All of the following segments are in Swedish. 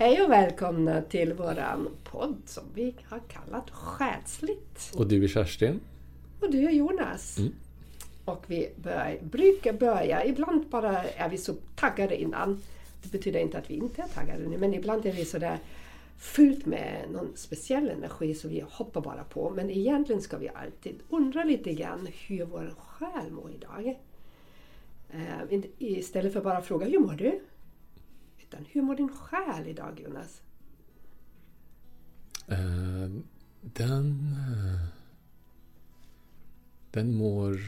Hej och välkomna till våran podd som vi har kallat Själsligt. Och du är Kerstin? Och du är Jonas. Mm. Och vi bör, brukar börja, ibland bara är vi så taggade innan. Det betyder inte att vi inte är taggade nu, men ibland är vi sådär fullt med någon speciell energi så vi hoppar bara på. Men egentligen ska vi alltid undra lite grann hur vår själ mår idag. Eh, istället för bara fråga hur mår du? Utan hur mår din själ idag Jonas? Eh, den... eh, Den mår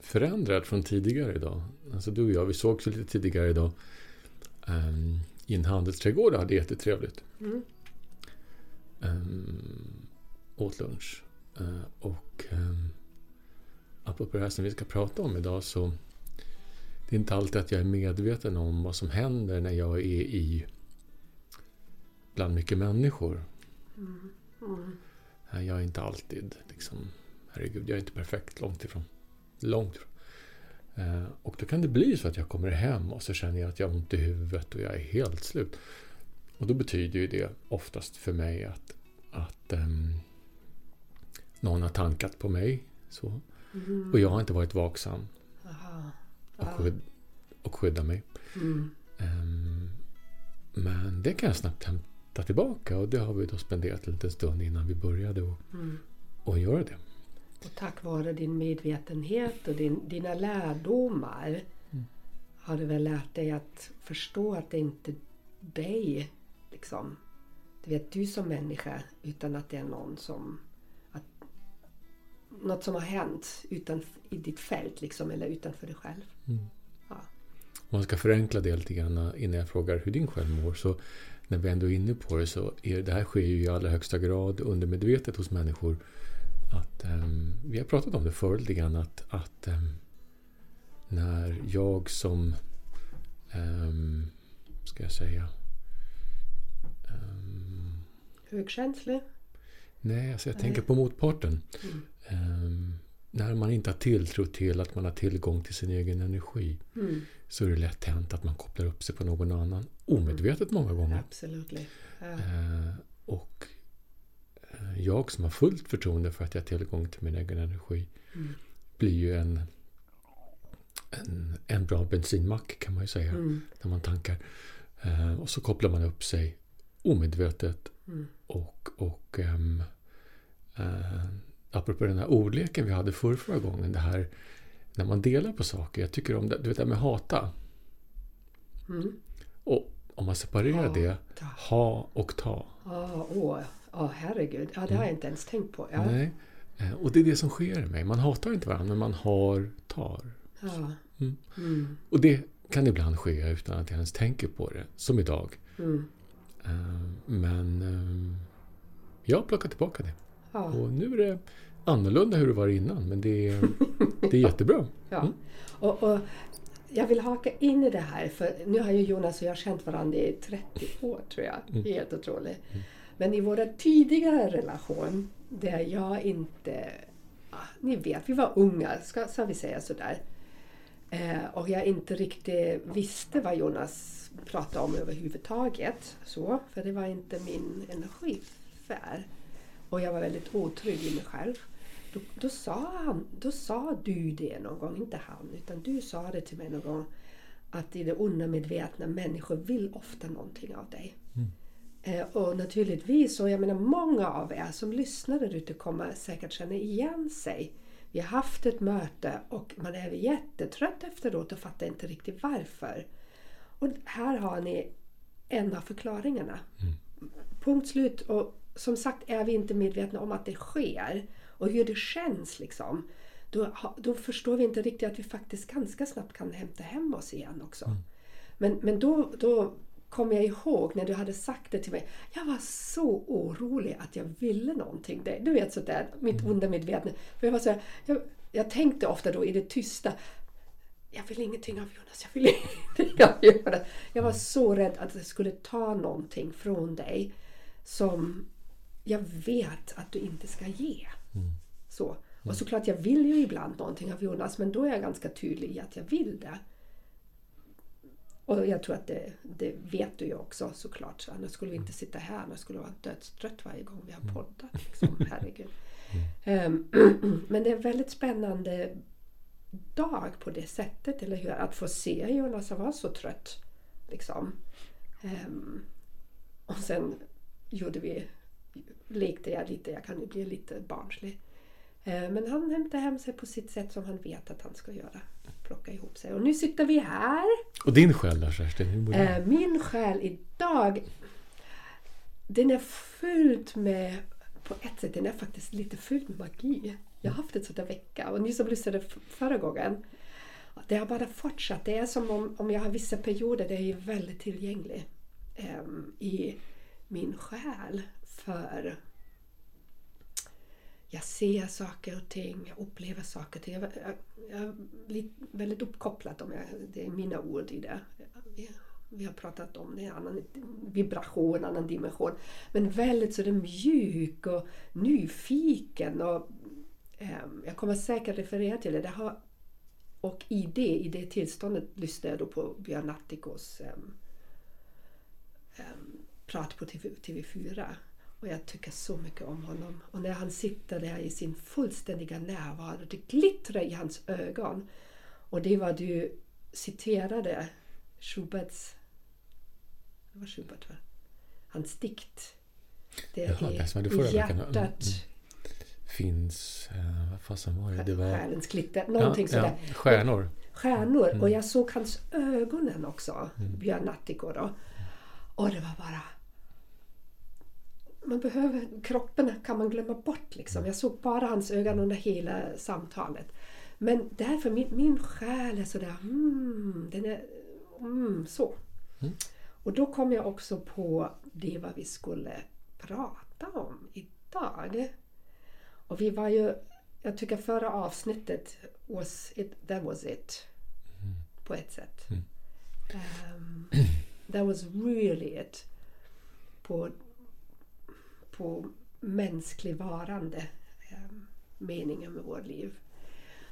förändrad från tidigare idag. Alltså du och jag, vi sågs lite tidigare idag. ehm, I en handelsträdgård och hade jättetrevligt. Mm. Um, åt lunch. Eh, och um, apropå det här som vi ska prata om idag så det är inte alltid att jag är medveten om vad som händer när jag är i bland mycket människor. Mm. Mm. Nej, Jag är inte alltid liksom, herregud, jag är inte perfekt, långt ifrån. Långt ifrån. Eh, och då kan det bli så att jag kommer hem och så känner jag att jag har ont i huvudet och jag är helt slut. Och då betyder ju det oftast för mig att, att ehm, någon har tankat på mig. Så. Mm. Och jag har inte varit vaksam. Och, Ja. skydd, och skydda mig. Mm. Ehm, men det kan jag snabbt hämta tillbaka och det har vi då spenderat en liten stund innan vi började och, Mm. och göra det. Och tack vare din medvetenhet och din, dina lärdomar Mm. har du väl lärt dig att förstå att det inte är dig, liksom, du vet, du som människa, utan att det är någon som... Något som har hänt utan, i ditt fält, liksom, eller utanför dig själv. Mm. Ja. Om man ska förenkla det lite grann innan jag frågar hur din själv mår. Så när vi ändå är inne på det så är det här sker ju i allra högsta grad undermedvetet hos människor. Att, ehm, vi har pratat om det förut lite grann att, att ehm, när jag som, um, ska jag säga, ehm, Högkänslig. nej, alltså jag tänker på motparten. Mm. Ehm, när man inte har tilltro till att man har tillgång till sin egen energi Mm. så är det lätt hänt att man kopplar upp sig på någon annan. Omedvetet många gånger. Absolut. Ja. Eh, och eh, jag som har fullt förtroende för att jag har tillgång till min egen energi Mm. blir ju en, en, en bra bensinmack kan man ju säga. Mm. När man tankar. Eh, och så kopplar man upp sig omedvetet Mm. och, och um, apropå den här ordleken vi hade förra, förra gången. Det här när man delar på saker. Jag tycker om det, du vet det här med hata. Mm. Och om man separerar det. Hata. Ha och ta. Ja, åh, ja, herregud. Ja, det har jag inte ens tänkt på. Ja. Nej. Eh, Och det är det som sker i mig. Man hatar inte varandra, men man har, tar. Ja. Mm. Mm. Och det kan ibland ske utan att jag ens tänker på det. Som idag. Mm. Eh, Men eh, jag har plockat tillbaka det. Ja. Och nu är det annorlunda hur det var innan. Men det är, det är jättebra. ja. Mm. Och, och jag vill haka in i det här för nu har ju Jonas och jag känt varandra i 30 år tror jag. Mm. Helt otroligt. Men i våra tidigare relation där jag inte... Ja, ni vet, vi var unga, ska, ska vi säga sådär. Eh, och jag inte riktigt visste vad Jonas pratade om överhuvudtaget. Så, för det var inte min energisfär. Och jag var väldigt otrygg i mig själv. Då, då, sa han, då sa du det någon gång, inte han, utan du sa det till mig någon gång. Att i det undermedvetna människor vill ofta någonting av dig. Eh, och naturligtvis, och jag menar många av er som lyssnar där ute kommer säkert känna igen sig. Vi har haft ett möte och man är jättetrött efteråt och fattar inte riktigt varför. Och här har ni en av förklaringarna. Punkt slut. Och som sagt, är vi inte medvetna om att det sker och hur det känns liksom. Då, då förstår vi inte riktigt att vi faktiskt ganska snabbt kan hämta hem oss igen också. Men, men då, då kom jag ihåg när du hade sagt det till mig. Jag var så orolig att jag ville någonting. Du vet sådär, mitt Mm. undermedvetna. För jag, var så här, jag, jag tänkte ofta då i det tysta. Jag vill ingenting av Jonas, jag vill ingenting av Jonas. Jag var så rädd att det skulle ta någonting från dig som jag vet att du inte ska ge. Så. Och såklart, jag vill ju ibland någonting av Jonas, men då är jag ganska tydlig i att jag vill det. Och jag tror att det, det vet du ju också såklart. Annars skulle vi inte sitta här. Annars skulle det vara dödstrött varje gång vi har poddat. Liksom. Herregud. Ehm, men det är en väldigt spännande dag på det sättet, eller hur? Att få se Jonas vara så trött. Liksom. Ehm, och sen gjorde vi, lekte jag lite, jag kan ju bli lite barnslig. Ehm, men han hämtade hem sig på sitt sätt som han vet att han ska göra. Plocka ihop sig. Och nu sitter vi här. Och din själ då Kerstin? Eh, Min själ idag, den är fylld med, på ett sätt, den är faktiskt lite fylld med magi. Jag har haft en sån där vecka och ni som lyssnade förra gången, det har bara fortsatt. Det är som om, om jag har vissa perioder där jag är väldigt tillgänglig em, i min själ för jag ser saker och ting, jag upplever saker och ting. Jag, jag, jag blir väldigt uppkopplad, om jag, det är mina ord i det. Vi, vi har pratat om det, en annan vibration, en annan dimension. Men väldigt så det mjuk och nyfiken. Och, ehm, jag kommer säkert referera till det. det har, och i det, i det tillståndet lyssnade jag då på Björn Natthikos um, ehm, ehm, prat på TV, TV4. Och jag tycker så mycket om honom. Och när han sitter där i sin fullständiga närvaro, det glittrar i hans ögon. Och det var du citerade Schuberts... Det var Schubert va? Hans dikt. Det Jaha, är man det förra veckan? hjärtat, Mm, finns... Eh, vad fasen var det? Det var... själens glitter. Någonting ja, sådär. ja, stjärnor. stjärnor. Mm. Och jag såg hans ögonen också, Björn Nattiko då. Och det var bara... Man behöver, kroppen kan man glömma bort liksom. Jag såg bara hans ögon under hela samtalet. Men därför, min, min själ är sådär, mm, den är, mm, så. Mm. Och då kom jag också på det vad vi skulle prata om idag. Och vi var ju, jag tycker förra avsnittet was it, that was it. På ett sätt. Um, that was really it. På, på mänsklig varande. Ehm, meningen med vårt liv.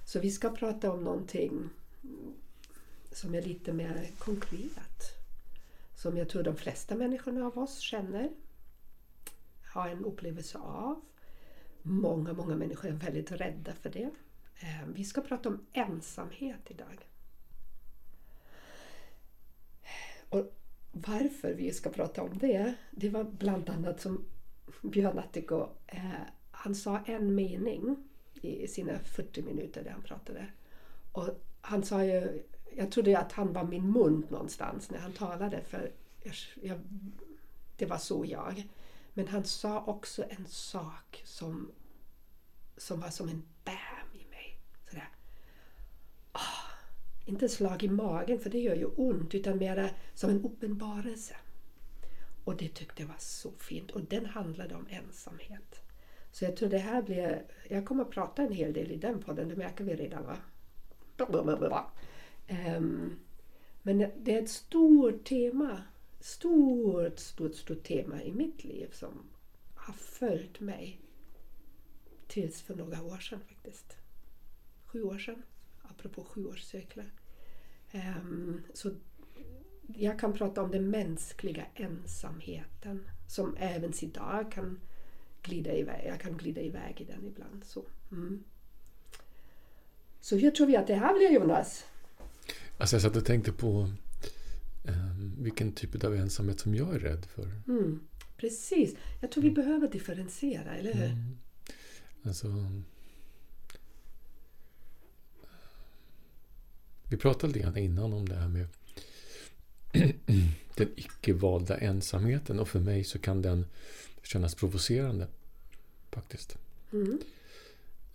Så vi ska prata om någonting som är lite mer konkret. Som jag tror de flesta människorna av oss känner. Har en upplevelse av. Många, många människor är väldigt rädda för det. Ehm, vi ska prata om ensamhet idag. Och varför vi ska prata om det, det var bland annat som Björn Attigo, eh, han sa en mening i sina 40 minuter där han pratade. Och han sa ju, jag trodde att han var min mun någonstans när han talade för jag, jag, det var så jag. Men han sa också en sak som, som var som en bam i mig. Sådär. Ah, inte slag i magen, för det gör ju ont, utan mer som en uppenbarelse. Och det tyckte jag var så fint. Och den handlade om ensamhet. Så jag tror det här blir... Jag kommer att prata en hel del i den podden, det märker vi redan va? Um, men det är ett stort tema. Stort, stort, stort tema i mitt liv som har följt mig tills för några år sedan faktiskt. Sju år sedan, apropå sjuårscyklar. Um, ehm, så jag kan prata om den mänskliga ensamheten som även idag kan glida iväg. Jag kan glida iväg i den ibland. Så, mm. så hur tror vi att det här blir Jonas? Alltså jag satt och tänkte på eh, vilken typ av ensamhet som jag är rädd för. Mm. Precis. Jag tror vi behöver differentiera, eller hur? Mm. Alltså, vi pratade lite grann innan om det här med den icke-valda ensamheten och för mig så kan den kännas provocerande faktiskt. Mm.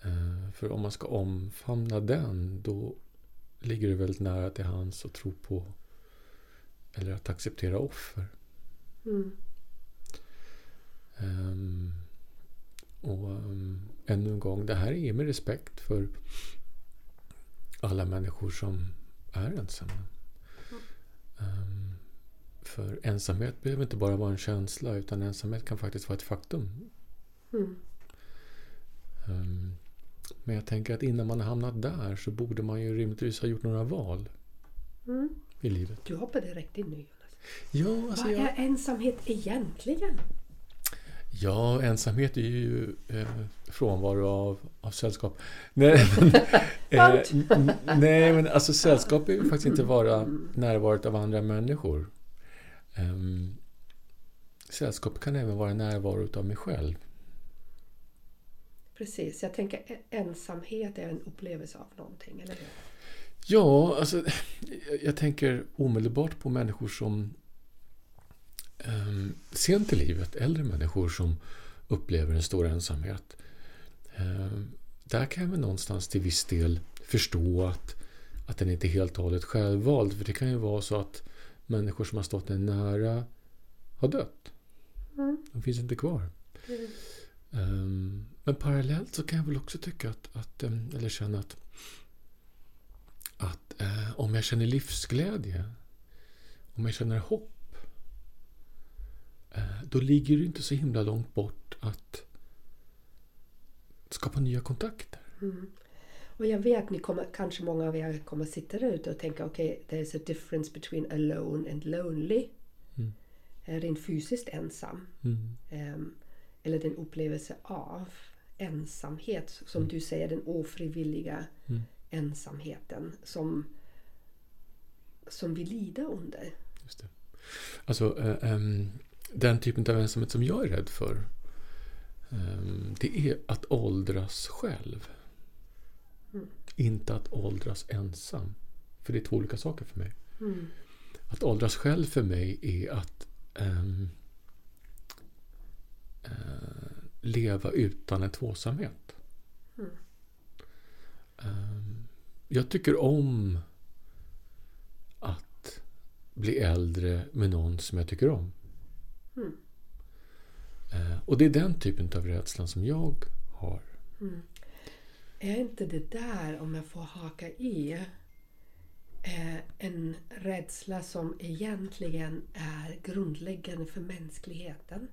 Eh, För om man ska omfamna den då ligger det väldigt nära till hands att tro på eller att acceptera offer. Mm. Um, och um, ännu en gång, det här är med respekt för alla människor som är ensamma. För ensamhet behöver inte bara vara en känsla utan ensamhet kan faktiskt vara ett faktum. Mm. Um, men jag tänker att innan man har hamnat där så borde man ju rimligtvis ha gjort några val Mm. i livet. Du hoppar direkt in nu Jonas. Ja, alltså Vad jag, är ensamhet egentligen? ja ensamhet är ju eh, frånvaro av, av sällskap. Nej, men, eh, nej, men alltså sällskap är ju faktiskt inte bara närvaret av andra människor. Um, sällskap kan även vara närvaro av mig själv. Precis, jag tänker e- ensamhet är en upplevelse av någonting, eller hur? Ja, alltså jag- tänker omedelbart på människor som um, sent i livet, äldre människor som upplever en stor ensamhet. Ehm, där kan jag väl någonstans till viss del förstå att, att den inte är helt och hållet självvald. För det kan ju vara så att människor som har stått en nära har dött. Mm. De finns inte kvar. Mm. Ehm, men parallellt så kan jag väl också tycka att, att ehm, eller känna att, att eh, om jag känner livsglädje, om jag känner hopp, eh, då ligger det inte så himla långt bort att skapa nya kontakter. Mm. Och jag vet, ni kommer, kanske många av er kommer sitta där ute och tänka okej, okay, there's a difference between alone and lonely. Mm. Är Rent fysiskt ensam. Mm. Ehm, eller den upplevelse av ensamhet, som du säger, den ofrivilliga Mm. ensamheten som, som vi lider under. Just det. Alltså, eh, ehm, den typen av ensamhet som jag är rädd för, ehm, det är att åldras själv. Inte att åldras ensam. För det är två olika saker för mig. Mm. Att åldras själv för mig är att ehm, eh, leva utan en tvåsamhet. Mm. Ehm, jag tycker om att bli äldre med någon som jag tycker om. Mm. Eh, och det är den typen av rädslan som jag har. Mm. Är inte det där, om jag får haka i, eh, en rädsla som egentligen är grundläggande för mänskligheten?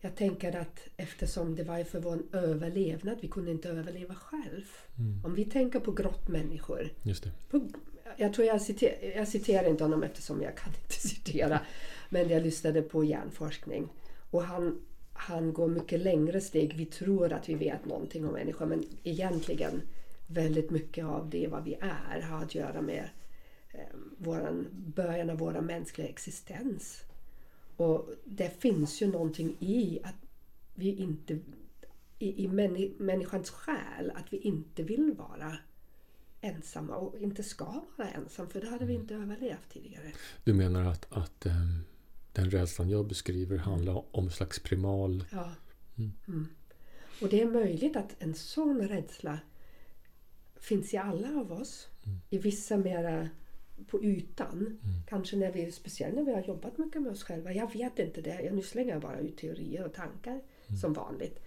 Jag tänker att eftersom det var för vår överlevnad, vi kunde inte överleva själv. Mm. Om vi tänker på grottmänniskor. Just det. På, jag tror jag citerar, jag citerar inte honom eftersom jag kan inte citera. Men jag lyssnade på hjärnforskning. Och han, han går mycket längre steg. Vi tror att vi vet någonting om människor men egentligen väldigt mycket av det vad vi är har att göra med eh, våran, början av vår mänskliga existens. Och det finns ju någonting i att vi inte i, i männi, människans själ att vi inte vill vara ensamma och inte ska vara ensam för då hade vi inte överlevt tidigare. Du menar att, att ehm, den rädslan jag beskriver handlar om slags primal... Ja. Mm. Mm. Och det är möjligt att en sån rädsla finns i alla av oss. Mm. I vissa mera på ytan. Mm. Kanske när vi, speciellt när vi har jobbat mycket med oss själva. Jag vet inte det. Jag, nu slänger jag bara ut teorier och tankar Mm. som vanligt.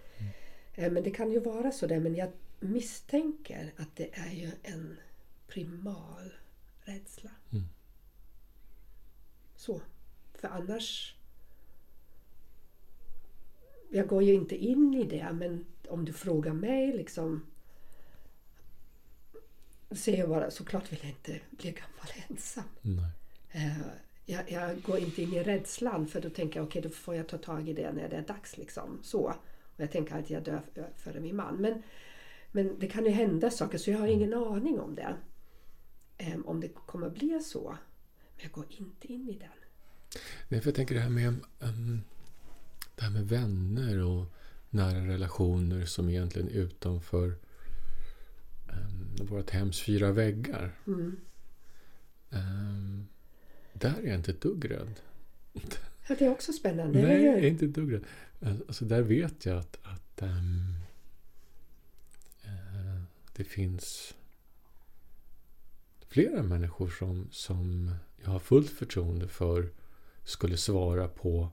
Eh, Men det kan ju vara så där. Men jag misstänker att det är ju en primal rädsla. Mm. Så. För annars... Jag går ju inte in i det men om du frågar mig liksom säger jag bara såklart vill jag inte bli gammal ensam. Nej. Eh, jag, jag går inte in i rädslan för då tänker jag okej då får jag ta tag i det när det är dags. Liksom. Så. Och jag tänker att jag dör före min man. Men, men det kan ju hända saker så jag har ingen aning om det. Eh, om det kommer bli så. Men jag går inte in i den. Nej, för jag tänker det här med, ehm, det här med vänner och nära relationer som egentligen är utanför um, vårt hems fyra väggar. Mm. Ehm, där är jag inte ett dugg rädd. Ja, Det är också spännande. Nej, jag är inte ett dugg rädd. Alltså, där vet jag att, att ehm, eh, det finns flera människor som, som jag har fullt förtroende för skulle svara på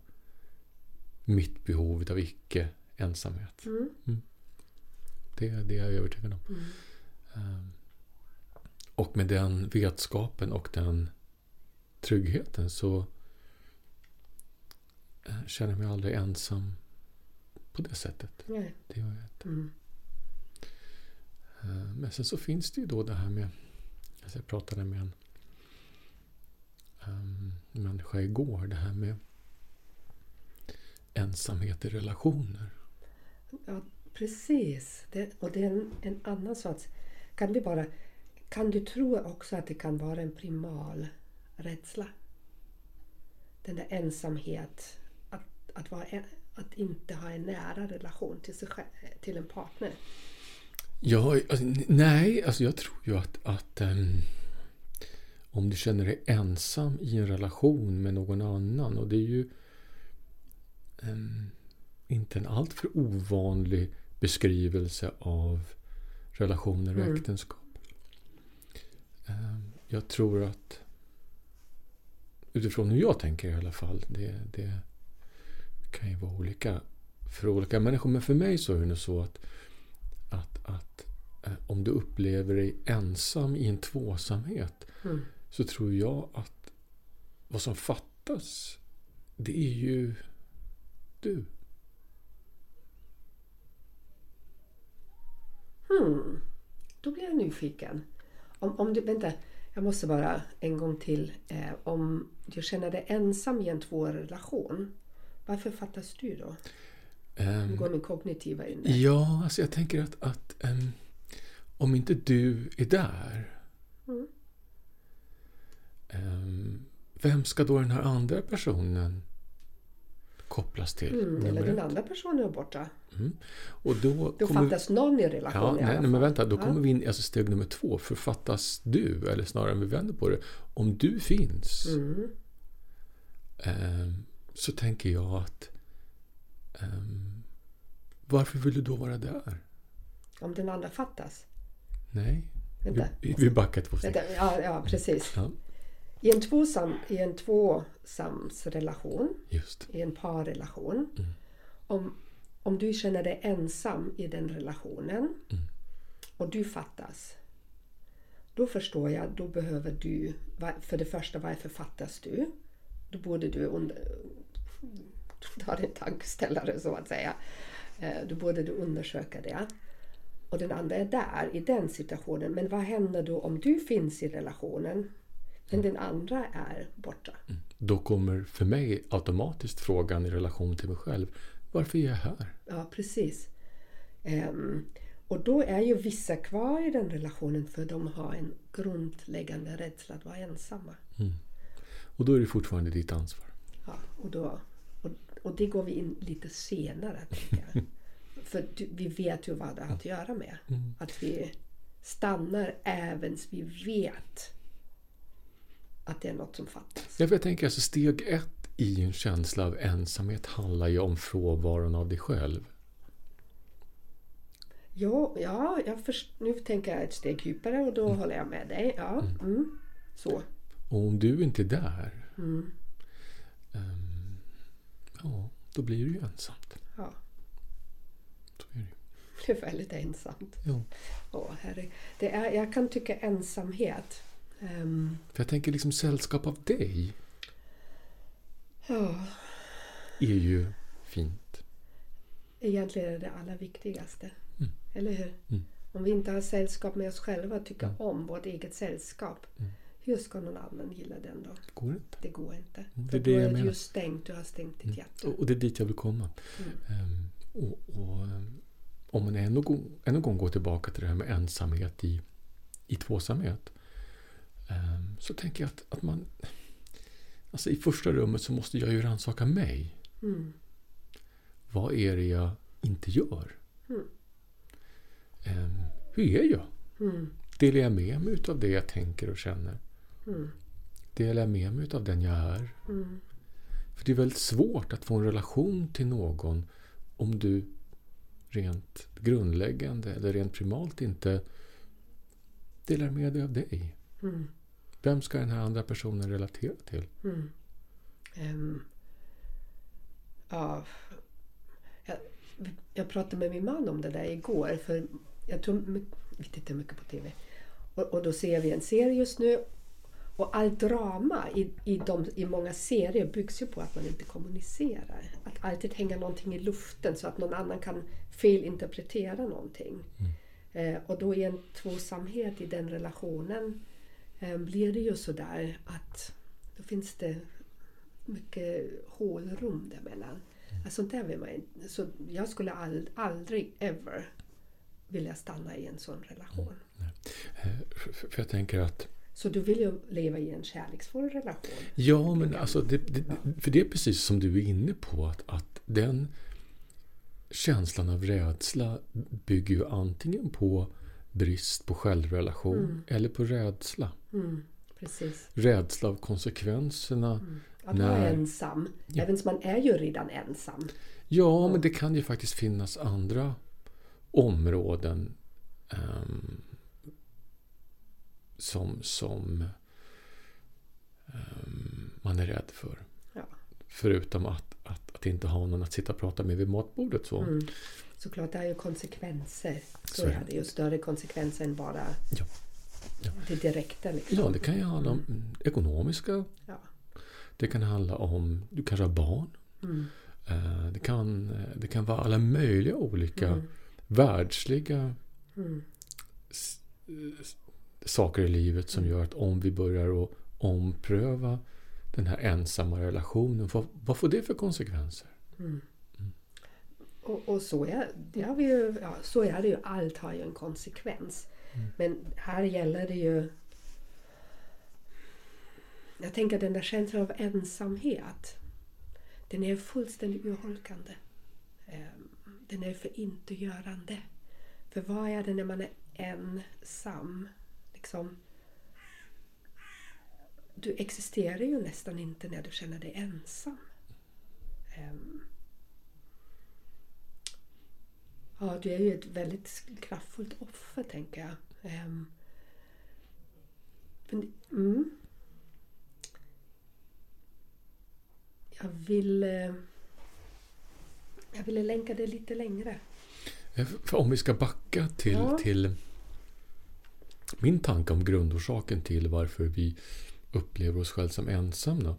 mitt behov av icke-ensamhet. Mm. Det, det är jag övertygad om. Mm. Ehm, Och med den vetskapen och den tryggheten så eh, känner jag mig aldrig ensam på det sättet. Nej. Det gör jag inte. Mm. Eh, Men sen så finns det ju då det här med... Alltså jag pratade med en um, människa igår. Det här med ensamhet i relationer. Ja, precis. Det, och det är en, en annan sorts... Kan, vi bara, kan du tro också att det kan vara en primal rädsla? Den där ensamhet, att, att, vara, att inte ha en nära relation till, sig själv, till en partner. Ja, alltså, nej, alltså jag tror ju att, att ehm, om du känner dig ensam i en relation med någon annan och det är ju ehm, inte en alltför ovanlig beskrivelse av relationer och Mm. äktenskap. Ehm, jag tror att utifrån hur jag tänker i alla fall, det, det kan ju vara olika för olika människor. Men för mig så är det nog så att att, att eh, om du upplever dig ensam i en tvåsamhet Mm. Så tror jag att vad som fattas det är ju du. Hmm. Då blir jag nyfiken. Om, om du, vänta, jag måste bara en gång till. Eh, om du känner dig ensam i en tvårelation, varför fattas du då? Nu Ehm, går min kognitiva in där. ja, alltså jag tänker att, att ehm, om inte du är där Mm. Ehm, vem ska då den här andra personen kopplas till? Mm, eller den andra personen är borta. Mm. Och då, Då fattas någon i Ja, relationen i nej, alla men vänta. Då Ja. kommer vi in alltså steg nummer två. Författas du, eller snarare om vi vänder på det. Om du finns, Mm. ehm, så tänker jag att ehm, varför vill du då vara där? Om den andra fattas. Nej, Vänta. vi, vi backar två steg. Vänta. Ja, ja, precis. Ja, I en, tvåsam, I en tvåsamsrelation, just. i en parrelation. Mm. Om, om du känner dig ensam i den relationen Mm. och du fattas. Då förstår jag, då behöver du, för det första varför fattas du? Då borde du under, ta en tankeställare så att säga. Eh, Då borde du undersöka det. Och den andra är där i den situationen. Men vad händer då om du finns i relationen men den andra är borta? Då kommer för mig automatiskt frågan i relation till mig själv. Varför är jag här? Ja, precis. Ehm, och då är ju vissa kvar i den relationen för de har en grundläggande rädsla att vara ensamma. Och då är det fortfarande ditt ansvar. Ja, och, då, och, och det går vi in lite senare. För du, vi vet ju vad det har att göra med. Att vi stannar även vi vet att det är något som fattas. Ja, jag tänker alltså steg ett i en känsla av ensamhet handlar ju om frånvaron av dig själv. Jo, ja, jag först, nu tänker jag ett steg djupare och då håller jag med dig. Ja, mm, så. Och om du inte är där, Mm, ehm, ja, då blir det ju ensamt. ja. Så är det ju. Det är väldigt ensamt. Jo. Åh, herre. Det är, jag kan tycka ensamhet. Ehm, För jag tänker liksom sällskap av dig ja, är ju fint. egentligen är det allra viktigaste. Mm. Eller hur? Mm. Om vi inte har sällskap med oss själva och tycker Mm. om vårt eget sällskap. Mm. Hur ska någon annan gilla den då? Det går inte. Det går inte. Mm, det För är det jag är det menar. ju stängt. Du har stängt ditt hjärta. Och, det är dit jag vill komma. Mm. Ehm, och, och, om man ännu en gång går tillbaka till det här med ensamhet i, i tvåsamhet. Ehm, så tänker jag att, att man... Alltså i första rummet så måste jag ju rannsaka mig. Mm. Vad är det jag inte gör? Mm. Ehm, hur är jag? Mm. Delar jag med mig av det jag tänker och känner? Mm. Delar jag med mig av den jag är? Mm. För det är väldigt svårt att få en relation till någon om du rent grundläggande eller rent primalt inte delar med dig av dig. Mm. Vem ska den här andra personen relatera till? Mm. Ehm, ja, jag, jag pratade med min man om det där igår. För jag tror vi tittar mycket på TV. Och, och då ser vi en serie just nu. Och allt drama i, i, de, i många serier byggs ju på att man inte kommunicerar. Att alltid hänga någonting i luften så att någon annan kan felinterpretera någonting. Mm. Eh, och då i en tvåsamhet i den relationen blir det ju sådär att då finns det mycket hålrum däremellan. Mm. Alltså, där vill man, så jag skulle ald, aldrig ever vilja stanna i en sån relation. Mm. För, för jag tänker att så du vill ju leva i en kärleksfull relation? Ja, men alltså, det, det, för det är precis som du är inne på. Att, att den känslan av rädsla bygger ju antingen på brist på självrelation mm. eller på rädsla. Mm, precis. Rädsla av konsekvenserna. Mm. Att när... vara ensam. Ja. Även man är ju redan ensam. Ja, men det kan ju faktiskt finnas andra områden um, som, som um, man är rädd för. Ja. Förutom att, att, att inte ha någon att sitta och prata med vid matbordet. Så. Mm. Såklart, det är ju konsekvenser. Så, så är det. ju större konsekvenser än bara ja. Ja. det direkta. Liksom. Ja, det kan ju handla om mm. ekonomiska. Ja. Det kan handla om, du kanske har barn. Mm. Eh, det, kan, det kan vara alla möjliga olika mm. världsliga mm saker i livet som gör att om vi börjar att ompröva den här ensamma relationen, vad, vad får det för konsekvenser? Mm. Mm. Och, och, så, är, det har vi ju, ja, så är det ju, allt har ju en konsekvens. Mm. Men här gäller det ju jag tänker att den där känslan av ensamhet den är fullständigt urholkande. Ehm, den är för. För vad är det när man är ensam? liksom... Du existerar ju nästan inte när du känner dig ensam. Um, ja, du är ju ett väldigt kraftfullt offer, tänker jag. Um, men, mm. Jag vill... Uh, jag ville länka det lite längre. För om vi ska backa till, ja. till min tanke om grundorsaken till varför vi upplever oss själva som ensamma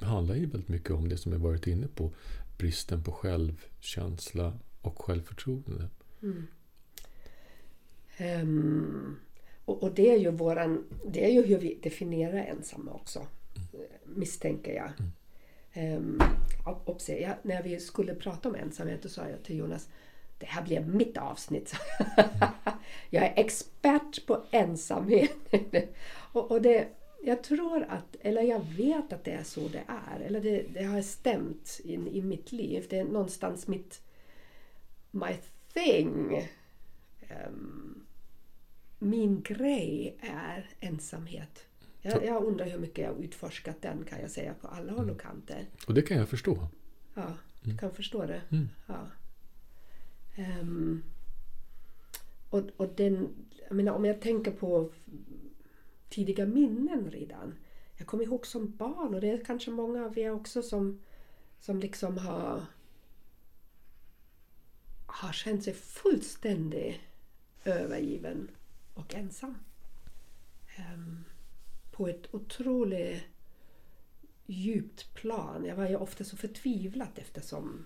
handlar ju väldigt mycket om det som jag varit inne på. Bristen på självkänsla och självförtroende. Mm. Um, och, och, det är ju våran, det är ju hur vi definierar ensamma också. Mm. Misstänker jag. Mm. Um, obse, jag, när vi skulle prata om ensamhet då sa jag till Jonas det här blir mitt avsnitt. jag är expert på ensamhet. och, och det, jag tror att, eller jag vet att det är så det är. Eller det, det har stämt in i mitt liv. Det är någonstans mitt my thing. Um, min grej är ensamhet. Jag, jag, undrar hur mycket jag har utforskat den kan jag säga på alla håll och kanter. Och det kan jag förstå. Ja, du kan förstå det. Mm. Ja. Um, och, och den, jag menar, om jag tänker på tidiga minnen redan. Jag kommer ihåg som barn och det är kanske många av er också som, som liksom har, har känt sig fullständigt övergiven och ensam. Um, på ett otroligt djupt plan. Jag var ju ofta så förtvivlad eftersom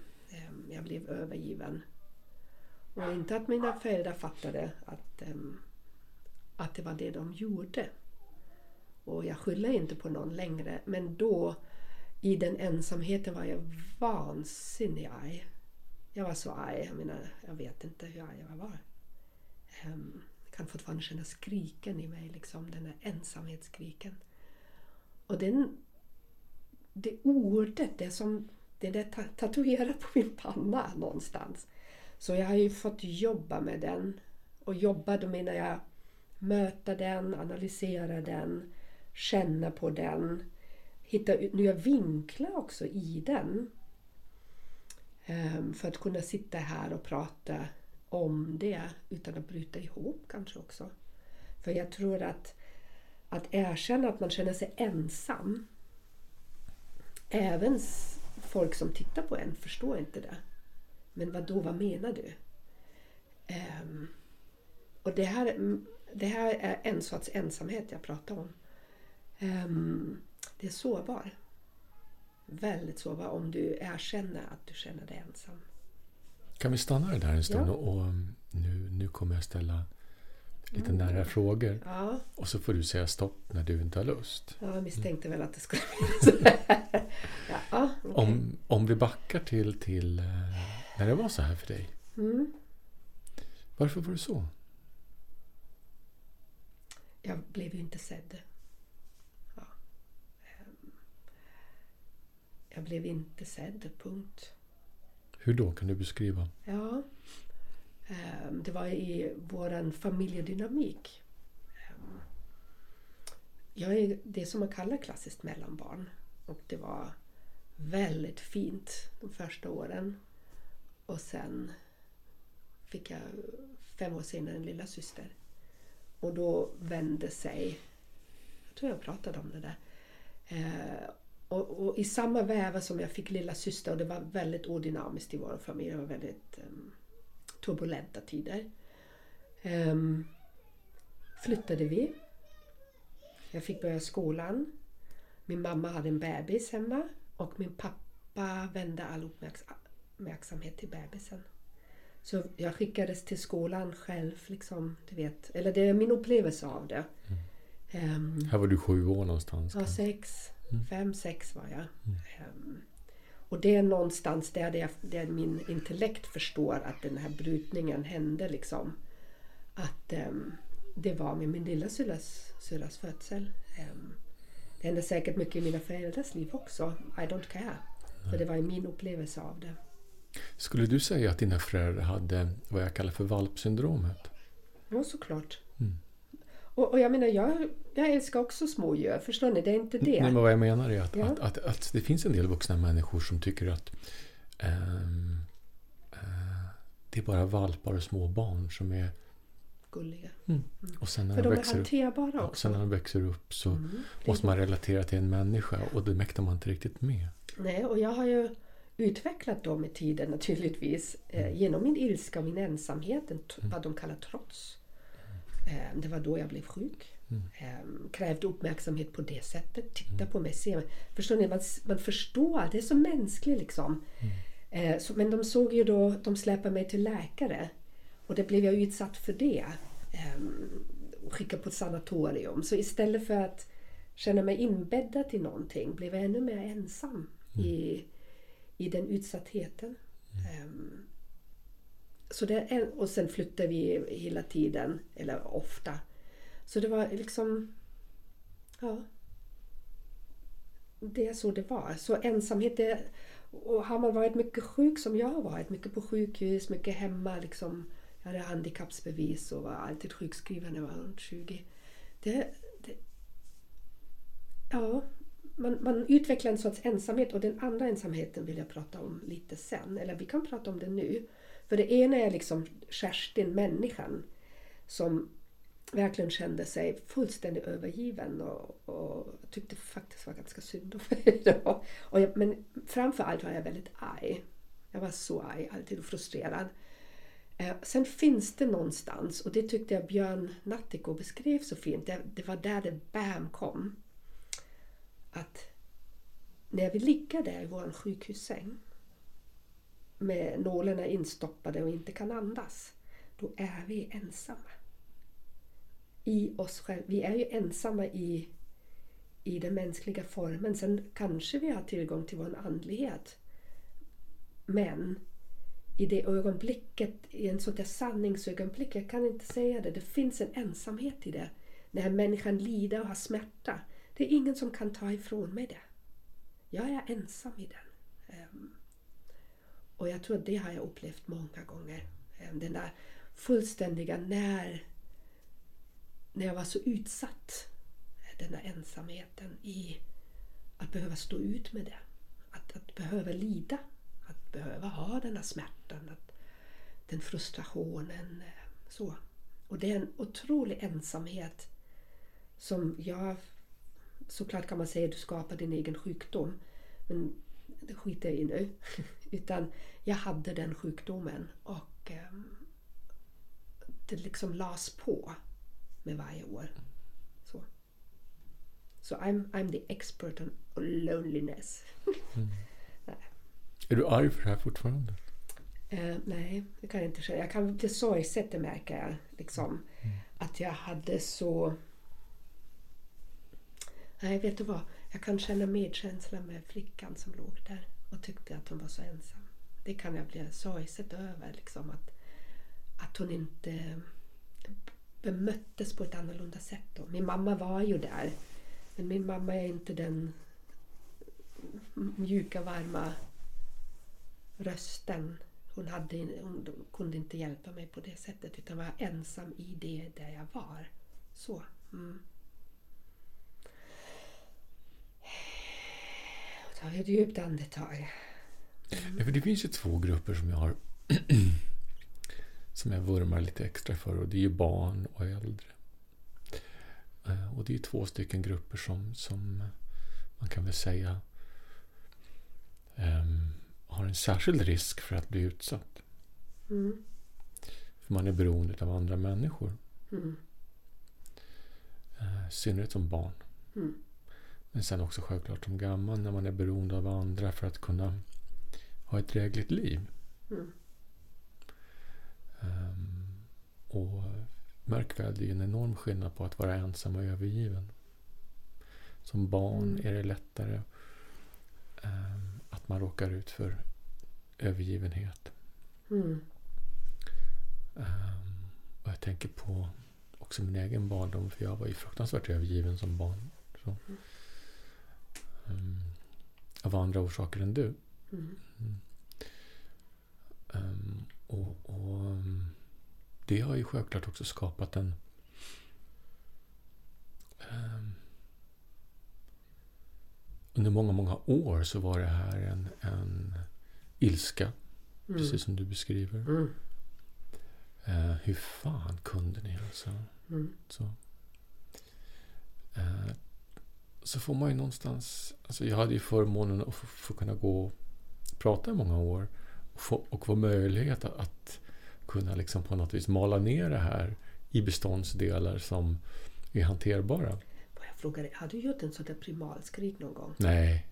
um, jag blev övergiven. Och inte att mina föräldrar fattade att, um, att det var det de gjorde. Och jag skyller inte på någon längre. Men då, i den ensamheten var jag vansinnig arg. Jag var så arg. Jag menar, jag vet inte hur arg jag var. Um, jag kan fortfarande känna skriken i mig, liksom, den där ensamhetsskriken. Och den, det ordet, det som det är tatuerat på min panna någonstans. Så jag har ju fått jobba med den. Och jobba, då menar jag möta den, analysera den, känna på den, hitta nya vinklar också i den. Ehm, för att kunna sitta här och prata om det utan att bryta ihop kanske också. För jag tror att att erkänna att man känner sig ensam. Även folk som tittar på en förstår inte det. Men vad då, vad menar du? Um, och det här, mm, det här är en sorts ensamhet jag pratar om. Um, det är sårbar. Väldigt sårbar om du erkänner att du känner dig ensam. Kan vi stanna där en stund? Ja. Och, nu, nu kommer jag ställa lite Mm. nära frågor. Ja, Och så får du säga stopp när du inte har lust. ja, jag misstänkte väl att det skulle bli så här. Ja, okej. Om, om vi backar till, till eh, när det var så här för dig. Mm. Varför var det så? Jag blev ju inte sedd. Ja. Ehm, Jag blev inte sedd, punkt. Hur då? Kan du beskriva? Ja. Ehm, Det var i vår familjedynamik. Ehm, Jag är det som man kallar klassiskt mellanbarn. Och det var väldigt fint de första åren. Och sen fick jag fem år senare en lilla syster. Och då vände sig... Jag tror jag pratade om det där. Och, och i samma väva som jag fick lilla syster och det var väldigt odynamiskt i vår familj. Det var väldigt em, turbulenta tider. Em, flyttade vi. Jag fick börja skolan. Min mamma hade en bebis hemma och min pappa vände all uppmärks- uppmärksamhet till bebisen. Så jag skickades till skolan själv, liksom, du vet. Eller det är min upplevelse av det. Em, Här var du sju år någonstans. Ja, sex. Fem, sex var jag. Ehm, och det är någonstans där, det, där min intellekt förstår att den här brytningen hände. Liksom. Att ehm, det var med min lilla syrras, syrras födsel. Ehm, det hände säkert mycket i mina föräldrars liv också. I don't care. För det var min upplevelse av det. Skulle du säga att dina föräldrar hade vad jag kallar för valpsyndromet? Ja, såklart. Mm. Och, och jag menar, jag, jag älskar också smådjur. Förstår ni? Det är inte det. Nej, men vad jag menar är att, Ja. att, att, att det finns en del vuxna människor som tycker att ehm, eh, det är bara valpar och små barn som är... Gulliga. Och sen när För de de är växer upp, hanterbara ja, också. sen när de växer upp så Mm, måste man relatera till en människa och det mäktar man inte riktigt med. Nej, och jag har ju utvecklat dem med tiden naturligtvis eh, genom min ilska och min ensamhet, en, t- vad de kallar trots. Eh, det var då jag blev sjuk. Eh, krävde uppmärksamhet på det sättet. Titta på mig, se mig. Förstår ni? Man, man förstår, det är så mänskligt liksom. Eh, så, men de såg ju då, de släpade mig till läkare. Och det blev jag utsatt för det. Eh, och skickade på ett sanatorium. Så istället för att känna mig inbäddad i någonting blev jag ännu mer ensam i, i den utsattheten. Ehm, så det och sen flyttade vi hela tiden, eller ofta. Så det var liksom... Ja. Det är så det var. Så ensamhet det... Och har man varit mycket sjuk som jag har varit, mycket på sjukhus, mycket hemma liksom. Jag hade handikappsbevis och var alltid sjukskriven när jag var runt 20. Det, det, ja, man, man utvecklar en sorts ensamhet och den andra ensamheten vill jag prata om lite sen. Eller vi kan prata om det nu. För det ena är liksom Kerstin, människan, som verkligen kände sig fullständigt övergiven och, och tyckte faktiskt var ganska synd om mig. Och jag, men framför allt var jag väldigt arg. Jag var så arg, alltid och frustrerad. Eh, sen finns det någonstans, och det tyckte jag Björn Nattiko beskrev så fint, det, det var där det BAM kom. Att när vi ligger där i vår sjukhussäng med nålarna instoppade och inte kan andas, då är vi ensamma. I oss själva. Vi är ju ensamma i, i den mänskliga formen. Sen kanske vi har tillgång till vår andlighet. Men i det ögonblicket, i en sånt där sanningsögonblick, jag kan inte säga det, det finns en ensamhet i det. När människan lider och har smärta. Det är ingen som kan ta ifrån mig det. Jag är ensam i den. Ehm. Och jag tror att det har jag upplevt många gånger. Eh, den där fullständiga när, när jag var så utsatt. Eh, den där ensamheten i att behöva stå ut med det. Att, att behöva lida. Att behöva ha den där smärtan. Att, den frustrationen. Eh, så. Och det är en otrolig ensamhet som jag... Såklart kan man säga att du skapar din egen sjukdom. Men det skiter jag i nu. Utan jag hade den sjukdomen och eh, det liksom las på med varje år. Så, så I'm, I'm the expert on loneliness. Är du arg för det här fortfarande? Eh, nej, det kan jag inte säga. Jag kan bli sorgset, det märker jag. Liksom, Att jag hade så... Nej, vet du vad? Jag kan känna medkänsla med flickan som låg där och tyckte att hon var så ensam. Det kan jag bli sorgset över. Liksom, att, att hon inte bemöttes på ett annorlunda sätt. Då. Min mamma var ju där. Men min mamma är inte den mjuka, varma rösten. Hon, hade, hon kunde inte hjälpa mig på det sättet utan var ensam i det där jag var. Så. Mm. Ta ett djupt andetag. Ja, för det finns ju två grupper som jag har som jag vurmar lite extra för och det är ju barn och äldre. Eh, Och det är ju två stycken grupper som, som man kan väl säga ehm, har en särskild risk för att bli utsatt. Mm. För man är beroende av andra människor. Mm. Eh, I synnerhet som barn. Mm. Men sen också självklart som gammal när man är beroende av andra för att kunna ha ett drägligt liv. Mm. Ehm, och märk väl, det är en enorm skillnad på att vara ensam och övergiven. Som barn Mm. är det lättare ehm, att man råkar ut för övergivenhet. Mm. Ehm, och jag tänker på också min egen barndom, för jag var ju fruktansvärt övergiven som barn. Så. Ehm, av andra orsaker än du. Mm. Ehm, och, och ehm, det har ju självklart också skapat en ehm, under många, många år så var det här en, en ilska, Mm. precis som du beskriver. Mm. Eh, hur fan kunde ni alltså? Mm. Så. Eh, så får man ju någonstans... Alltså jag hade ju förmånen att få, få kunna gå och prata i många år och få, och få möjlighet att, att kunna liksom på något vis mala ner det här i beståndsdelar som är hanterbara. Jag fråga dig, har du gjort en sån där primalskrik någon gång? Nej.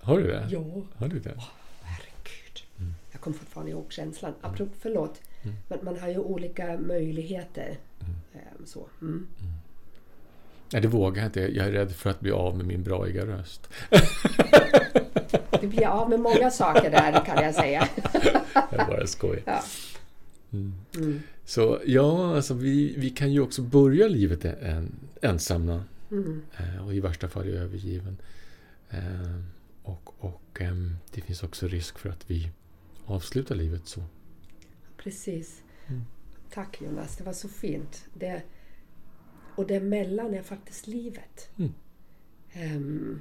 Har du det? Ja. Har du det? Herregud. Mm. Jag kommer fortfarande ihåg känslan. Apropå, förlåt. Mm. Men man har ju olika möjligheter. Mm. Ehm, så. Mm. Nej, det vågar jag inte. Jag är rädd för att bli av med min braiga röst. Du blir av med många saker där kan jag säga. Jag bara skojar. Ja. Mm. Mm. Så ja, alltså vi, vi kan ju också börja livet en, ensamma Mm. eh, och i värsta fall övergiven. Eh, och och ehm, det finns också risk för att vi avslutar livet så. Precis. Mm. Tack Jonas, det var så fint. Det, och det mellan är faktiskt livet. Mm. Ehm,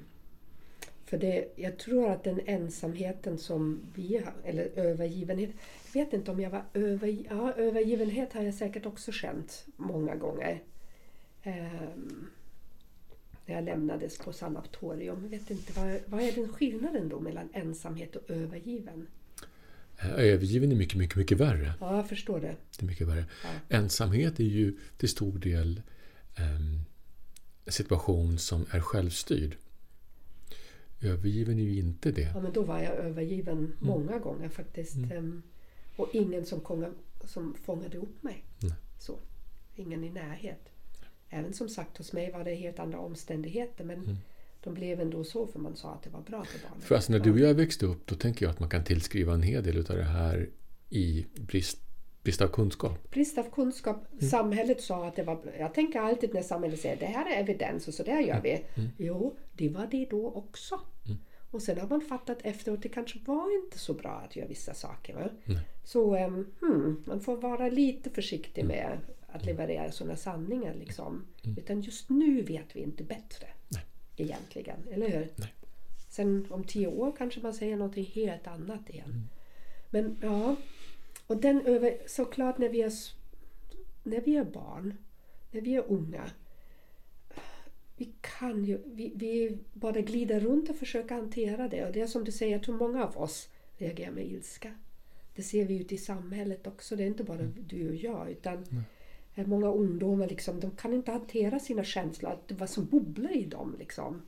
för det, jag tror att den ensamheten som vi har, eller övergivenhet. Jag vet inte om jag var över, ja, övergivenhet har jag säkert också känt många gånger. Ehm, när jag lämnades på sanatorium. Jag vet inte, vad, vad är den skillnaden då mellan ensamhet och övergiven? Eh, övergiven är mycket, mycket, mycket värre. Ja, jag förstår det. Det är mycket värre. Ja. Ensamhet är ju till stor del situation som är självstyrd. Övergiven är ju inte det. Ja, men då var jag övergiven många gånger faktiskt. Mm. Ehm, Och ingen som, konga, som fångade upp mig. Nej. Så. Ingen i närhet. Även som sagt hos mig var det helt andra omständigheter men Mm. de blev ändå så för man sa att det var bra för barnen. För alltså när du och jag växte upp, då tänker jag att man kan tillskriva en hel del av det här i brist, brist av kunskap. Brist av kunskap. Mm. Samhället sa att det var... Jag tänker alltid när samhället säger det här är evidens och så där gör vi. Mm. Jo, det var det då också. Mm. Och sen har man fattat efteråt att det kanske var inte så bra att göra vissa saker. Va? Så ehm, hmm, man får vara lite försiktig Mm. med att leverera sådana sanningar. Liksom. Mm. Utan just nu vet vi inte bättre. Nej. Egentligen, eller hur? Nej. Sen om tio år kanske man säger något helt annat igen. Mm. Men ja, och den över, såklart när vi, är, när vi är barn, när vi är unga, vi kan ju, vi, vi bara glider runt och försöker hantera det. Och det är som du säger, jag tror många av oss reagerar med ilska. Det ser vi ute i samhället också. Det är inte bara du och jag. Utan mm. Många ungdomar liksom, de kan inte hantera sina känslor. Att vad som bubblar i dem. Liksom.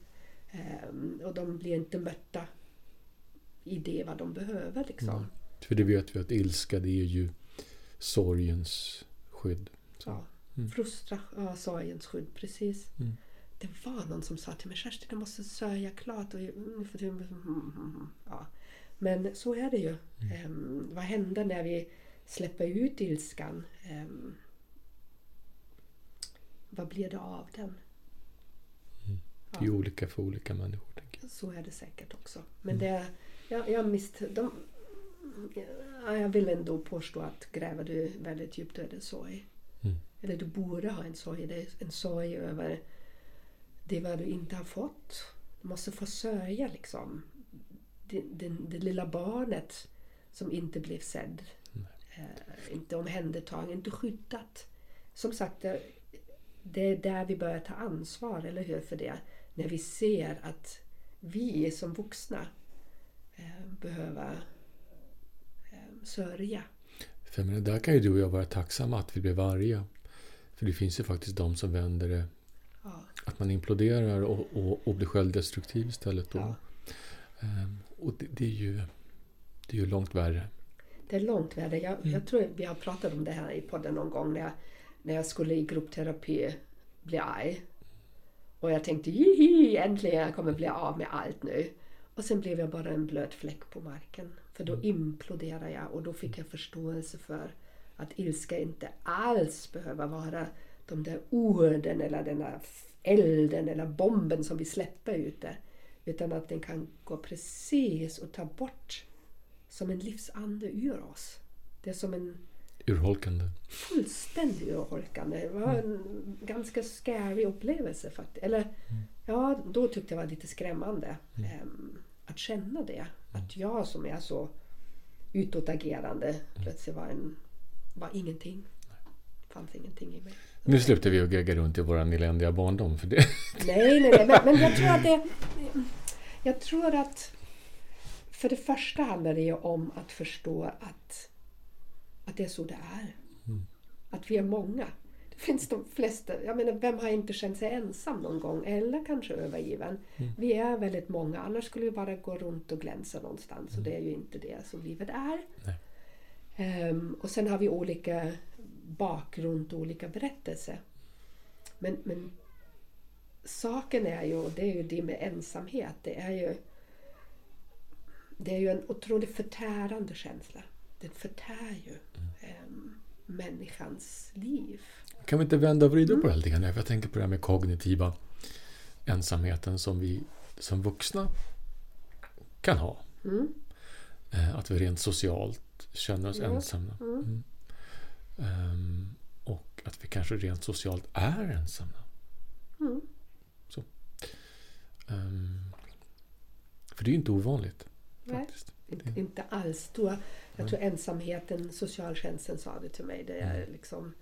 Um, och de blir inte mötta i det vad de behöver. Liksom. Mm. För det vet vi att ilska det är ju sorgens skydd. Så. Ja, mm. frustra, ja, sorgens skydd, precis. Mm. Det var någon som sa till mig Kerstin, du måste sörja klart. Och, ja. Men så är det ju. Mm. Um, vad händer när vi släpper ut ilskan? Um, vad blir det av den? Mm. Det är ja. olika för olika människor. Så är det säkert också. Men mm. det, jag, jag, mist, de, jag vill ändå påstå att gräver du väldigt djupt är det sorg. Mm. Eller du borde ha en sorg. Det är en sorg över det vad du inte har fått. Du måste få sörja liksom. Det, det, det lilla barnet som inte blev sedd. Eh, inte omhändertagen, inte skyddat. Som sagt, det, det är där vi börjar ta ansvar, eller hur? För det. När vi ser att vi som vuxna eh, behöver eh, sörja. För menar, där kan ju du och jag vara tacksamma att vi blev arga. För det finns ju faktiskt de som vänder det Ja. Att man imploderar och, och, och blir självdestruktiv istället. Då. Ja. Um, och det, det, är ju, det är ju långt värre. Det är långt värre. Jag, mm. jag tror vi har pratat om det här i podden någon gång när jag, när jag skulle i gruppterapi bli arg. Och jag tänkte Jihi, äntligen jag kommer bli av med allt nu. Och sen blev jag bara en blöt fläck på marken. För då mm. imploderade jag och då fick jag förståelse för att ilska inte alls behöver vara de där orden eller den där elden eller bomben som vi släpper ute. Utan att den kan gå precis och ta bort som en livsande ur oss. Det är som en Urholkande. Fullständigt urholkande. Det var en mm. ganska scary upplevelse faktiskt. Eller mm. ja, då tyckte jag det var lite skrämmande. Mm. Um, att känna det. Att jag som är så utåtagerande mm. plötsligt var, en, var ingenting. fanns ingenting i mig. Nu slutar vi att gegga runt i vår eländiga barndom. För det. Nej, nej, nej. Men, men, jag tror att det... Jag tror att... För det första handlar det ju om att förstå att, att det är så det är. Mm. Att vi är många. Finns de flesta... Jag menar, vem har inte känt sig ensam någon gång? Eller kanske övergiven. Mm. Vi är väldigt många. Annars skulle vi bara gå runt och glänsa någonstans. Mm. Och det är ju inte det som livet är. Um, och sen har vi olika bakgrund och olika berättelser. Men, men saken är ju, och det är ju det med ensamhet, det är ju det är ju en otroligt förtärande känsla. Det förtär ju mm. människans liv. Kan vi inte vända och vrida mm. på det här lite grann? Jag tänker på det här med kognitiva ensamheten som vi som vuxna kan ha. Mm. Eh, att vi rent socialt känner oss ensamma. Mm. mm. Um, och att vi kanske rent socialt är ensamma. Mm. Så. Um, för det är ju inte ovanligt. Nej, inte alls. Då, jag tror ensamheten, socialtjänsten sa det till mig, det är mm. liksom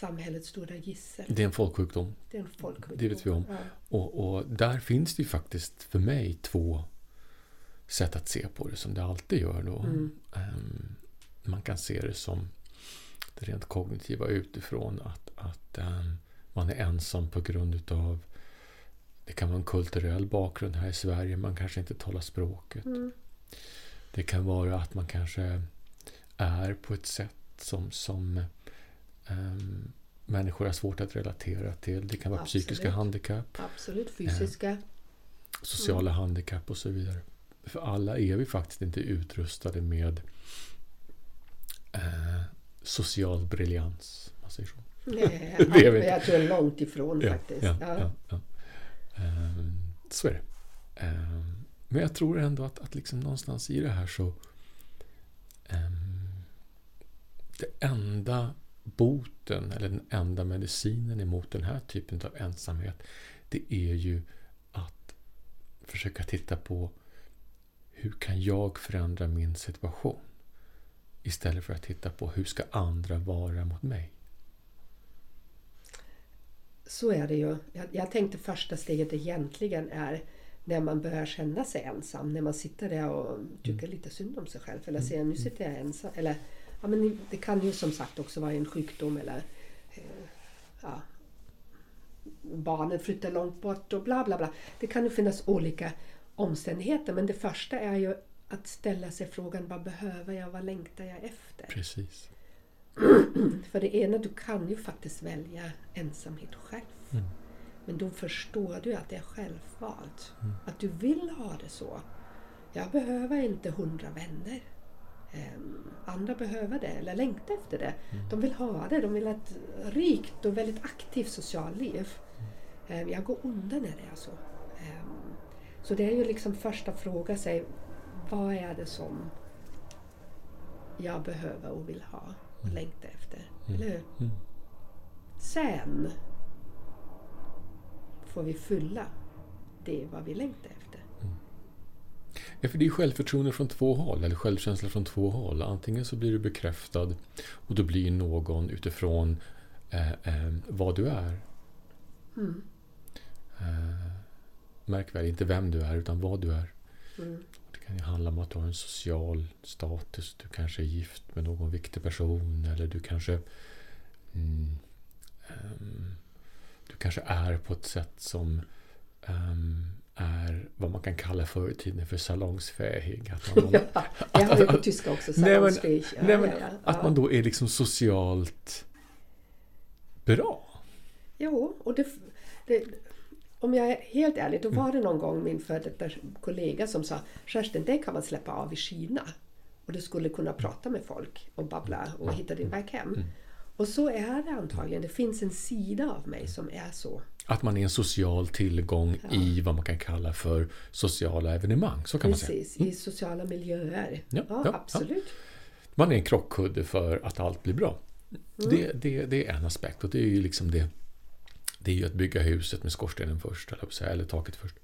samhällets stora gissel. Det är en folksjukdom. Det är en folksjukdom. Det vet vi om. Ja. Och, och, där finns det ju faktiskt för mig två sätt att se på det som det alltid gör. Då. Mm. Um, man kan se det som det rent kognitiva utifrån. Att, att um, man är ensam på grund utav det kan vara en kulturell bakgrund här i Sverige. Man kanske inte talar språket. Mm. Det kan vara att man kanske är på ett sätt som, som um, människor har svårt att relatera till. Det kan vara Absolut. psykiska handikapp. Absolut, fysiska. Eh, sociala mm. handikapp och så vidare. För alla är vi faktiskt inte utrustade med eh, social briljans. Man säger så. Nej, det är jag tror långt ifrån ja, faktiskt. Ja, ja. ja, um, så är det. Um, men jag tror ändå att, att liksom någonstans i det här så um, det enda boten eller den enda medicinen emot den här typen av ensamhet det är ju att försöka titta på hur kan jag förändra min situation? Istället för att titta på hur ska andra vara mot mig? så är det ju. Jag, jag tänkte första steget egentligen är när man börjar känna sig ensam. När man sitter där och tycker lite synd om sig själv. Eller säger nu sitter jag ensam. Eller, ja, men det kan ju som sagt också vara en sjukdom eller eh, ja, barnen flyttar långt bort och bla bla bla. Det kan ju finnas olika omständigheter men det första är ju att ställa sig frågan vad behöver jag, vad längtar jag efter? Precis. För det ena, du kan ju faktiskt välja ensamhet själv. Mm. Men då förstår du att det är självvalt. Att du vill ha det så. Jag behöver inte hundra vänner. Ehm, andra behöver det eller längtar efter det. De vill ha det. De vill ha ett rikt och väldigt aktivt socialliv. Ehm, jag går under när det är så. Ehm, så det är ju liksom första fråga sig vad är det som jag behöver och vill ha och längtar efter. Eller hur? Mm. Sen får vi fylla det vad vi längtar efter. Ja, för det är självförtroende från två håll, eller självkänsla från två håll. Antingen så blir du bekräftad och du blir någon utifrån eh, eh, vad du är. Mm. Eh, märk väl, inte vem du är, utan vad du är. Mm. Det kan ju handla om att du har en social status. Du kanske är gift med någon viktig person. Eller du kanske mm, ehm, Du kanske är på ett sätt som ehm, är vad man kan kalla förr i tiden för salongsfähig. Att man, Ja, jag har ju på tyska också. Salongsfähig. Ja, nej, men ja, att man då är liksom socialt bra. Jo, och det, det, om jag är helt ärlig, då var det någon gång min före detta kollega som sa Kerstin, det kan man släppa av i Kina. Och du skulle kunna prata med folk och babbla och hitta din väg hem. Och så är det antagligen. Det finns en sida av mig som är så. Att man är en social tillgång i vad man kan kalla för sociala evenemang. Så kan man säga. Precis, i sociala miljöer. Ja, Ja, ja, absolut. Man är en krockkudde för att allt blir bra. Det, det, det är en aspekt och det är ju liksom det. Det är ju att bygga huset med skorstenen först, eller, eller taket först.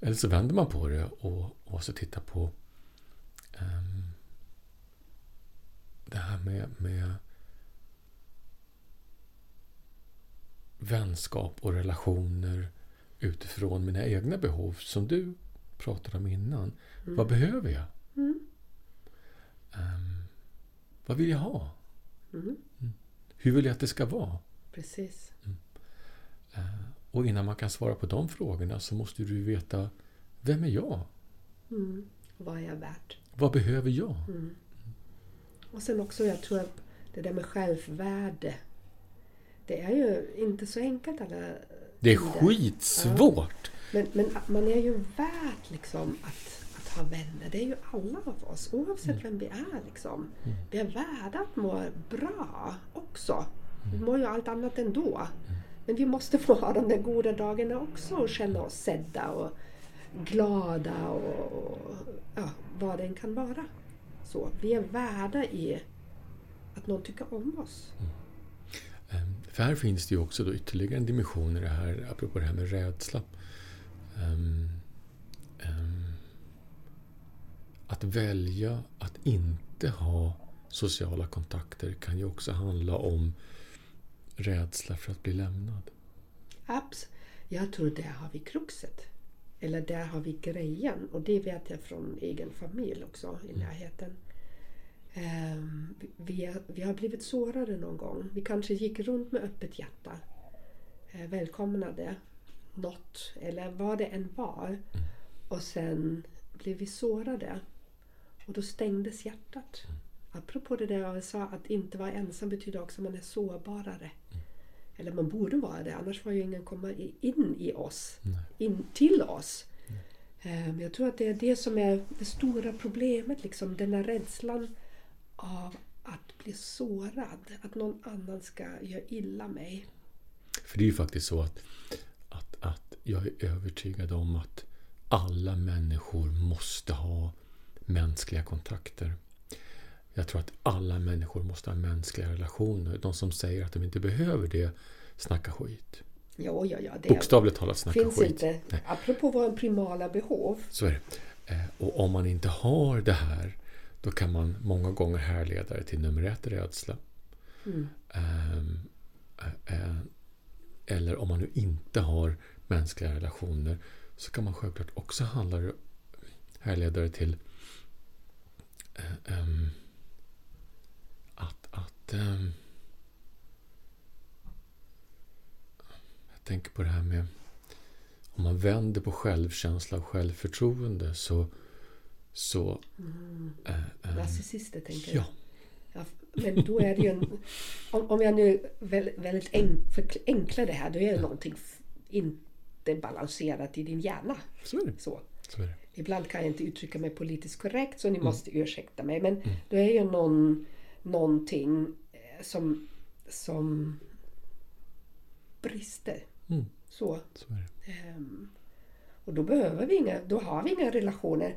Eller så vänder man på det och, och så tittar på ehm, det här med, med vänskap och relationer utifrån mina egna behov som du pratade om innan. Vad behöver jag? Ehm, vad vill jag ha? Mm. Hur vill jag att det ska vara? Precis. Och innan man kan svara på de frågorna så måste du veta Vem är jag? Mm. Vad är jag värt? Vad behöver jag? Och sen också, jag tror att det där med självvärde. Det är ju inte så enkelt alla Det är tider. skitsvårt! Men, men att man är ju värd liksom att, att ha vänner. Det är ju alla av oss, oavsett vem vi är. Liksom. Vi är värda att må bra också. Vi mår ju allt annat ändå. Men vi måste få ha de där goda dagarna också och känna oss sedda och glada och, och ja, vad det än kan vara. Så, vi är värda i att någon tycker om oss. För här finns det ju också då ytterligare en dimension i det här, apropå det här med rädsla. Ehm, ehm, att välja att inte ha sociala kontakter kan ju också handla om rädsla för att bli lämnad. Abs. Jag tror där har vi kruxet. Eller där har vi grejen. Och det vet jag från egen familj också i närheten. Ehm, vi- vi, har, vi har blivit sårade någon gång. Vi kanske gick runt med öppet hjärta. Eh, välkomnade något eller vad det än var. Och sen blev vi sårade. Och då stängdes hjärtat. Apropå det där jag sa att inte vara ensam betyder också att man är sårbarare. Eller man borde vara det, annars får ju ingen komma in i oss. In till oss. Men jag tror att det är det som är det stora problemet. Liksom, den här rädslan av att bli sårad. Att någon annan ska göra illa mig. För det är ju faktiskt så att, att, att jag är övertygad om att alla människor måste ha mänskliga kontakter. Jag tror att alla människor måste ha mänskliga relationer. De som säger att de inte behöver det snackar skit. Ja, ja, ja. Det Bokstavligt talat snackar finns skit. inte. Apropå våra primala behov. Så är det. Eh, Och om man inte har det här då kan man många gånger härleda det till nummer ett, rädsla. Mm. Eh, eh, eller om man nu inte har mänskliga relationer så kan man självklart också handla, härleda det till eh, um, att, att um, jag tänker på det här med om man vänder på självkänsla och självförtroende så... så Mm. äh, äh, Narcissister tänker ja, jag. Ja, men då är det ju en... Om, om jag nu väldigt, väldigt enk, förenklar det här, då är det någonting f- inte balanserat i din hjärna. så är det. Så. Så är det. Ibland kan jag inte uttrycka mig politiskt korrekt så ni måste ursäkta mig. Men då är ju någon, någonting eh, som, som brister. Mm. Så. Så är det. Ehm, och då behöver vi inga, då har vi inga relationer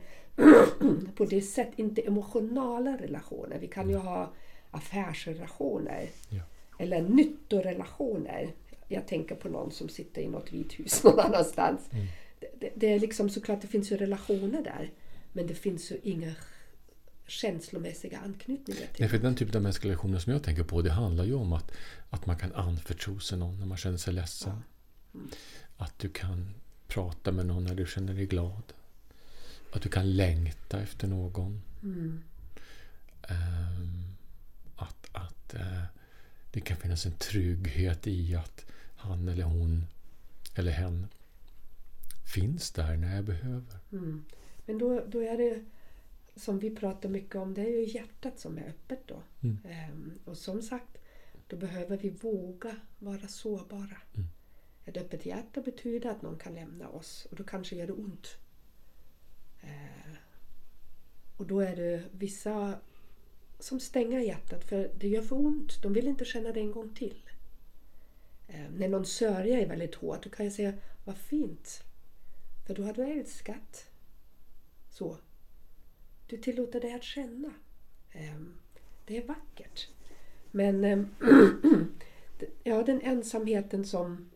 på det sättet, inte emotionala relationer. Vi kan ju ha affärsrelationer Ja. eller nyttorelationer. Jag tänker på någon som sitter i något vithus någon annanstans. Det, det, det är liksom såklart, det finns ju relationer där. Men det finns ju inga känslomässiga anknytningar till. Nej, för den typen av mänskliga relationer som jag tänker på, det handlar ju om att, att man kan anförtro sig någon när man känner sig ledsen. Att du kan prata med någon när du känner dig glad. Att du kan längta efter någon. Mm. Ehm, att att eh, det kan finnas en trygghet i att han eller hon eller hen finns där när jag behöver. Mm. Men då, då är det som vi pratar mycket om, det är ju hjärtat som är öppet då. Mm. Ehm, och som sagt, då behöver vi våga vara sårbara. Mm. Ett öppet hjärta betyder att någon kan lämna oss och då kanske gör det ont. Eh, och då är det vissa som stänger hjärtat för det gör för ont. De vill inte känna det en gång till. Eh, när någon sörja är väldigt hårt då kan jag säga vad fint. För då har du älskat. Så. Du tillåter dig att känna. Eh, det är vackert. Men ja, den ensamheten som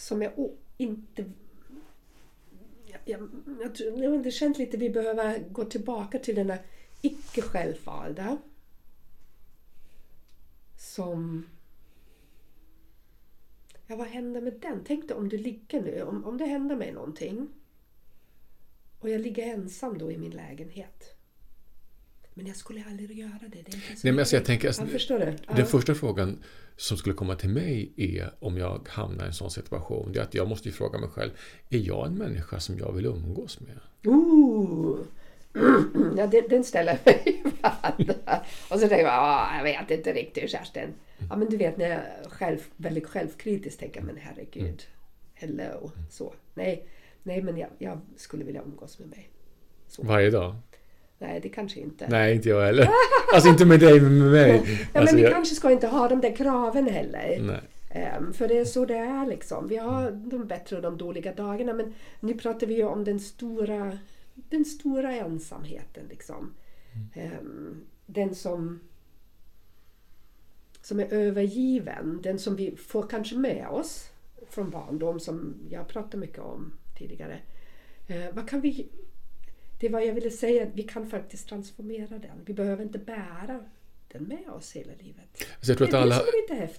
som jag inte... Jag, jag, jag, tror- jag, det känns lite vi behöver gå tillbaka till den där icke självvalda som Ja, vad händer med den? Tänk dig om du ligger nu, om, om det händer mig någonting och jag ligger ensam då i min lägenhet. Men jag skulle aldrig göra det. det så Nej, men alltså jag tänker, alltså, ja, förstår du? Ja. Den första frågan som skulle komma till mig är om jag hamnar i en sån situation. Det är att jag måste ju fråga mig själv. Är jag en människa som jag vill umgås med? Ooh. Ja, den, den ställer mig. Och så tänker jag, ah, jag vet inte riktigt Kerstin. Ja, men du vet när jag själv, väldigt självkritiskt tänker, men herregud. Hello. Så. Nej, nej men jag, jag skulle vilja umgås med mig. Varje dag? Nej, det kanske inte. Nej, inte jag heller. Alltså inte med dig, men med mig. Ja, Alltså, men vi jag, kanske ska inte ha de där kraven heller. nej. Ehm, för det är så det är liksom. Vi har de bättre och de dåliga dagarna men nu pratar vi ju om den stora, den stora ensamheten. Liksom. Ehm, den som, som är övergiven, den som vi får kanske med oss från barndom som jag pratade mycket om tidigare. Eh, vad kan vi, det var jag ville säga, att vi kan faktiskt transformera den. Vi behöver inte bära den med oss hela livet. Alltså jag, tror att alla,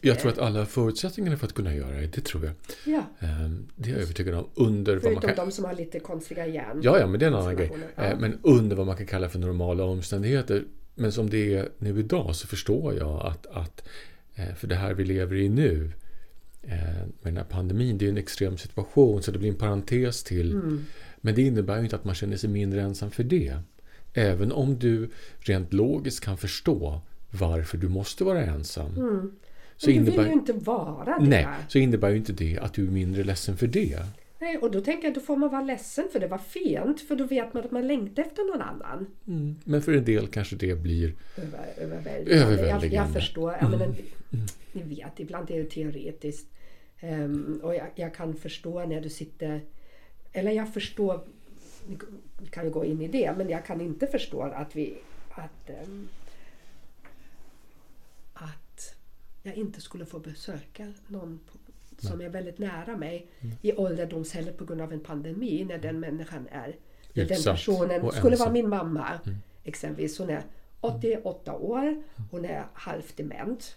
jag tror att alla förutsättningarna för att kunna göra det. Det tror jag. Ja, Ehm, Det är jag övertygad om. Under vad man förutom kan... de som har lite konstiga hjärn. Ja, ja, men det är en annan grej. Ja. Eh, Men under vad man kan kalla för normala omständigheter. Men som det är nu idag så förstår jag att, att eh, för det här vi lever i nu eh, med den här pandemin, det är en extrem situation så det blir en parentes till. Mm. Men det innebär ju inte att man känner sig mindre ensam för det. Även om du rent logiskt kan förstå varför du måste vara ensam. Så Mm. Men du vill innebär, ju inte vara det. nej, så innebär ju inte det att du är mindre ledsen för det. Nej, och då tänker jag då får man vara ledsen för det var fint. För då vet man att man längtar efter någon annan. Mm. Men för en del kanske det blir Över, överväldigande. Jag, Överväldigande. jag förstår. Jag menar, ni vet, ibland är det teoretiskt. Ehm, och jag, jag kan förstå när du sitter... Eller jag förstår... Vi kan ju gå in i det, men jag kan inte förstå att vi... Att, ehm, att jag inte skulle få besöka någon på, som är väldigt nära mig i ålderdomshemmet på grund av en pandemi när den människan är... När den personen och skulle vara min mamma exempelvis. Hon är 88 år, hon är halvt dement.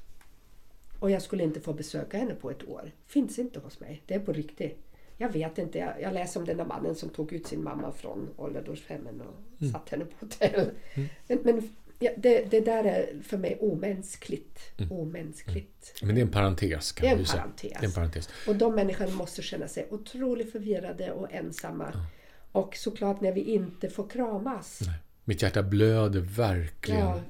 Och jag skulle inte få besöka henne på ett år. Finns inte hos mig. Det är på riktigt. Jag vet inte. Jag, jag läste om den där mannen som tog ut sin mamma från ålderdomshemmen och Mm. satt henne på hotell. Men, men ja, det, det där är för mig omänskligt. Omänskligt. Men det är en parentes kan Det är man ju säga. parentes. Det är en parentes. Och de människorna måste känna sig otroligt förvirrade och ensamma. Och såklart när vi inte får kramas. Nej. Mitt hjärta blöder verkligen Ja.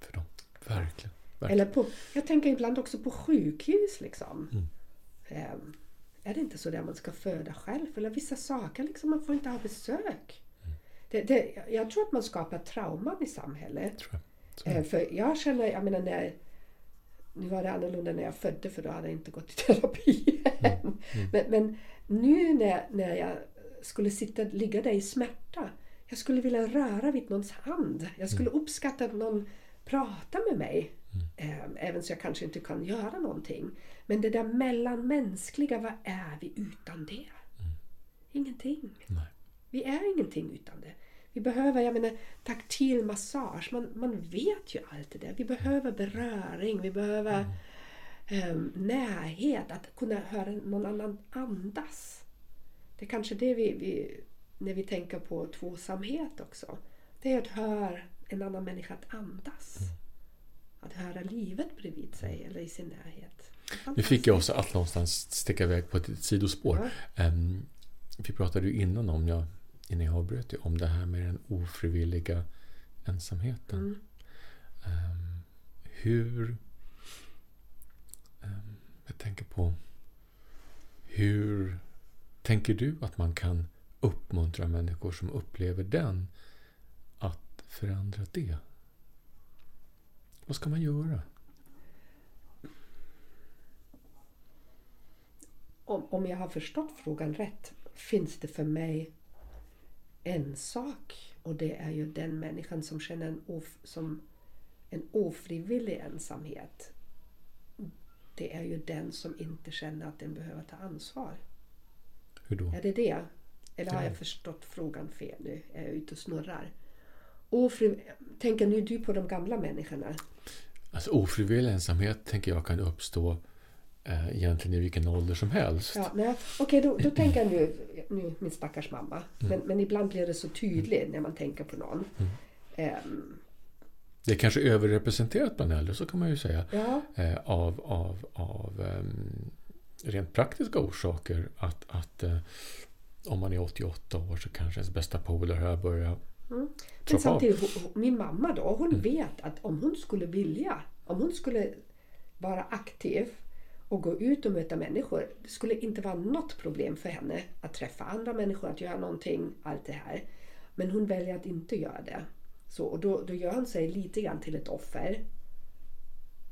för dem. Verkligen. verkligen. Eller på, jag tänker ibland också på sjukhus. Liksom. Mm. Ehm, är det inte så där man ska föda själv? Eller vissa saker, liksom, man får inte ha besök. Mm. Det, det, jag tror att man skapar trauman i samhället. Tror jag. Eh, för jag känner, jag menar när nu var det annorlunda när jag födde för då hade jag inte gått i terapi än. Men, men nu när, när jag skulle sitta, ligga där i smärta. Jag skulle vilja röra vid någons hand. Jag skulle uppskatta att någon pratar med mig. Eh, även så jag kanske inte kan göra någonting. Men det där mellanmänskliga, vad är vi utan det? Ingenting. Nej. Vi är ingenting utan det. Vi behöver, jag menar, taktil massage. Man, man vet ju allt det där. Vi behöver beröring. Vi behöver ehm, närhet. Att kunna höra någon annan andas. Det är kanske det vi, vi när vi tänker på tvåsamhet också. Det är att höra en annan människa att andas. Att höra livet bredvid sig eller i sin närhet. Nu fick jag också att någonstans sticka iväg på ett sidospår. Ehm, vi pratade ju innan om, jag, innan jag avbröt om det här med den ofrivilliga ensamheten. Mm. Ehm, hur... ehm, jag tänker på... Hur tänker du att man kan uppmuntra människor som upplever den att förändra det? Vad ska man göra? om, om jag har förstått frågan rätt finns det för mig en sak och det är ju den människan som känner en, of, som en ofrivillig ensamhet. Det är ju den som inte känner att den behöver ta ansvar. Hur då? Är det det? Eller har Ja. jag förstått frågan fel nu? Är jag ute och snurrar? Ofriv... Tänker nu du på de gamla människorna? Alltså ofrivillig ensamhet tänker jag kan uppstå eh, egentligen i vilken ålder som helst. Ja, nej. Okej, då, då tänker jag nu, nu min stackars mamma. Men, men ibland blir det så tydligt när man tänker på någon. Ehm, Det är kanske överrepresenterat bland äldre, så kan man ju säga. ja, Eh, av av, av ehm, rent praktiska orsaker. Att, att eh, om man är 88 år så kanske ens bästa polare här börjar men samtidigt, hon- min mamma då, hon vet att om hon skulle vilja, om hon skulle vara aktiv och gå ut och möta människor. Det skulle inte vara något problem för henne att träffa andra människor, att göra någonting, allt det här. Men hon väljer att inte göra det. Så, och då, då gör hon sig lite grann till ett offer.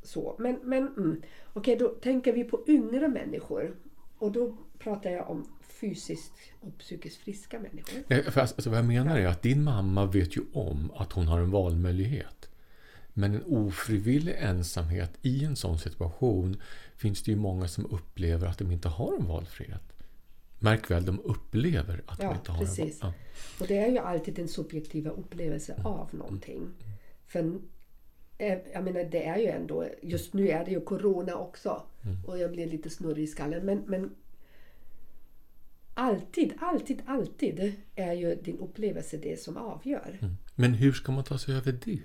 Så, men men mm. okej, då tänker vi på yngre människor. Och då pratar jag om fysiskt och psykiskt friska människor. Nej, för alltså, alltså, vad jag menar är att din mamma vet ju om att hon har en valmöjlighet. Men en ofrivillig ensamhet i en sån situation finns det ju många som upplever att de inte har en valfrihet. Märk väl, de upplever att de Ja, inte har precis. en val. Och det är ju alltid den subjektiva upplevelse av någonting. För eh, jag menar, det är ju ändå, just nu är det ju Corona också. Och jag blir lite snurrig i skallen. Men, men alltid, alltid, alltid är ju din upplevelse det som avgör. Ja. Men hur ska man ta sig över det?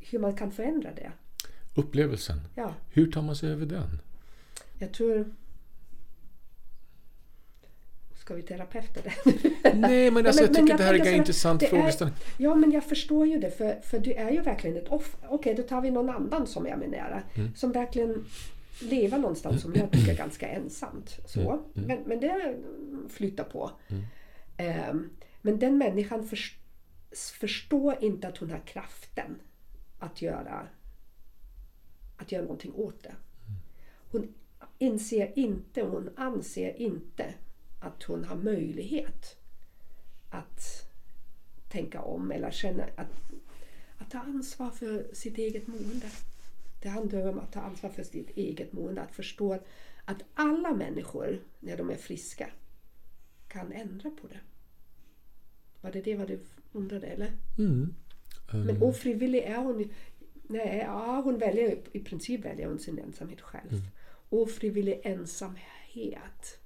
Hur man kan förändra det. Upplevelsen. Ja, Hur tar man sig över den? jag tror... Ska vi terapeuta det? Nej, men alltså, jag men tycker det här är en intressant frågeställning. Ja, men jag förstår ju det. För, för du är ju verkligen ett offer. Okej, då tar vi någon annan som är med nära. Mm. Som verkligen lever någonstans som jag tycker är ganska ensamt. Så. Mm. Men, men det flyttar på. Ehm, men den människan förs- förstår inte att hon har kraften att göra, att göra någonting åt det. Hon inser inte, hon anser inte att hon har möjlighet att tänka om eller känna att, att ta ansvar för sitt eget mående. Det handlar om att ta ansvar för sitt eget mående, att förstå att alla människor, när de är friska, kan ändra på det. Var det det vad du undrade eller? Mm. Men ofrivillig är hon. Nej, ja, hon väljer i princip väljer hon sin ensamhet själv. Mm. Ofrivillig ensamhet.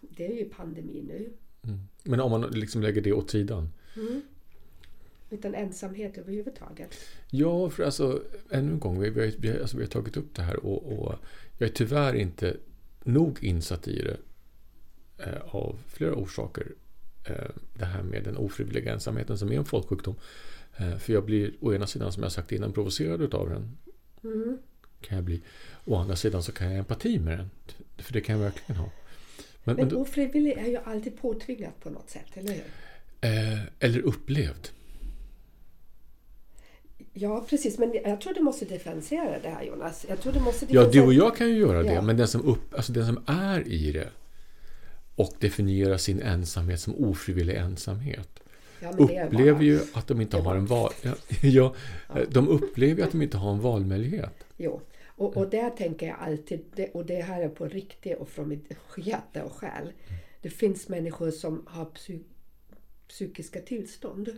Det är ju pandemi nu. Mm. Men om man liksom lägger det åt sidan. Utan ensamhet överhuvudtaget. Ja, för alltså ännu en gång, vi, vi, har, vi, alltså, vi har tagit upp det här och, och jag är tyvärr inte nog insatt i det eh, av flera orsaker. Eh, det här med den ofrivilliga ensamheten som är en folksjukdom. Eh, för jag blir å ena sidan, som jag sagt innan, provocerad utav den. Mm. Kan jag bli. Å andra sidan så kan jag ha empati med den. För det kan jag verkligen ha. Men, men Men ofrivillig är ju alltid påtvingat på något sätt, eller hur? eh, eller upplevd. Ja, precis. Men jag tror du måste differentiera det här, Jonas. Jag tror du måste Ja, du och jag kan ju göra det, Ja. men den som, upp, alltså den som är i det och definierar sin ensamhet som ofrivillig ensamhet Ja, upplever bara- ju att de inte har en bara- val... Ja, ja, de upplever ju att de inte har en valmöjlighet. Jo, och, och där tänker jag alltid, och det här är på riktigt och från mitt hjärta och själ. Det finns människor som har psy, psykiska tillstånd.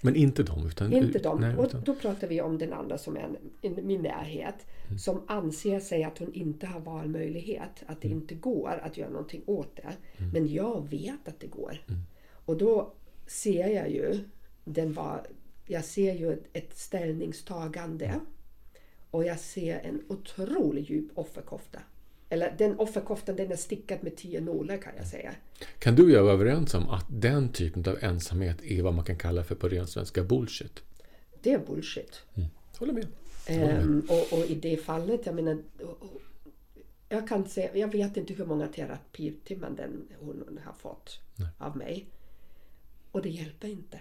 Men inte de. Utan, Inte de. Nej, och utan, då pratar vi om den andra som är i min närhet. Mm. Som anser sig att hon inte har valmöjlighet. Att Mm. det inte går att göra någonting åt det. Men jag vet att det går. Mm. Och då ser jag ju den var, jag ser ju ett, ett ställningstagande. Mm. Och jag ser en otroligt djup offerkofta. Eller den offerkoftan den är stickad med tio nålar kan jag säga. kan du och jag vara överens om att den typen av ensamhet är vad man kan kalla för på ren svenska bullshit? Det är bullshit. Håller med. Ehm, och, och i det fallet, jag menar... Jag kan säga, jag vet inte hur många terapitimmen den hon har fått av mig. Och det hjälper inte.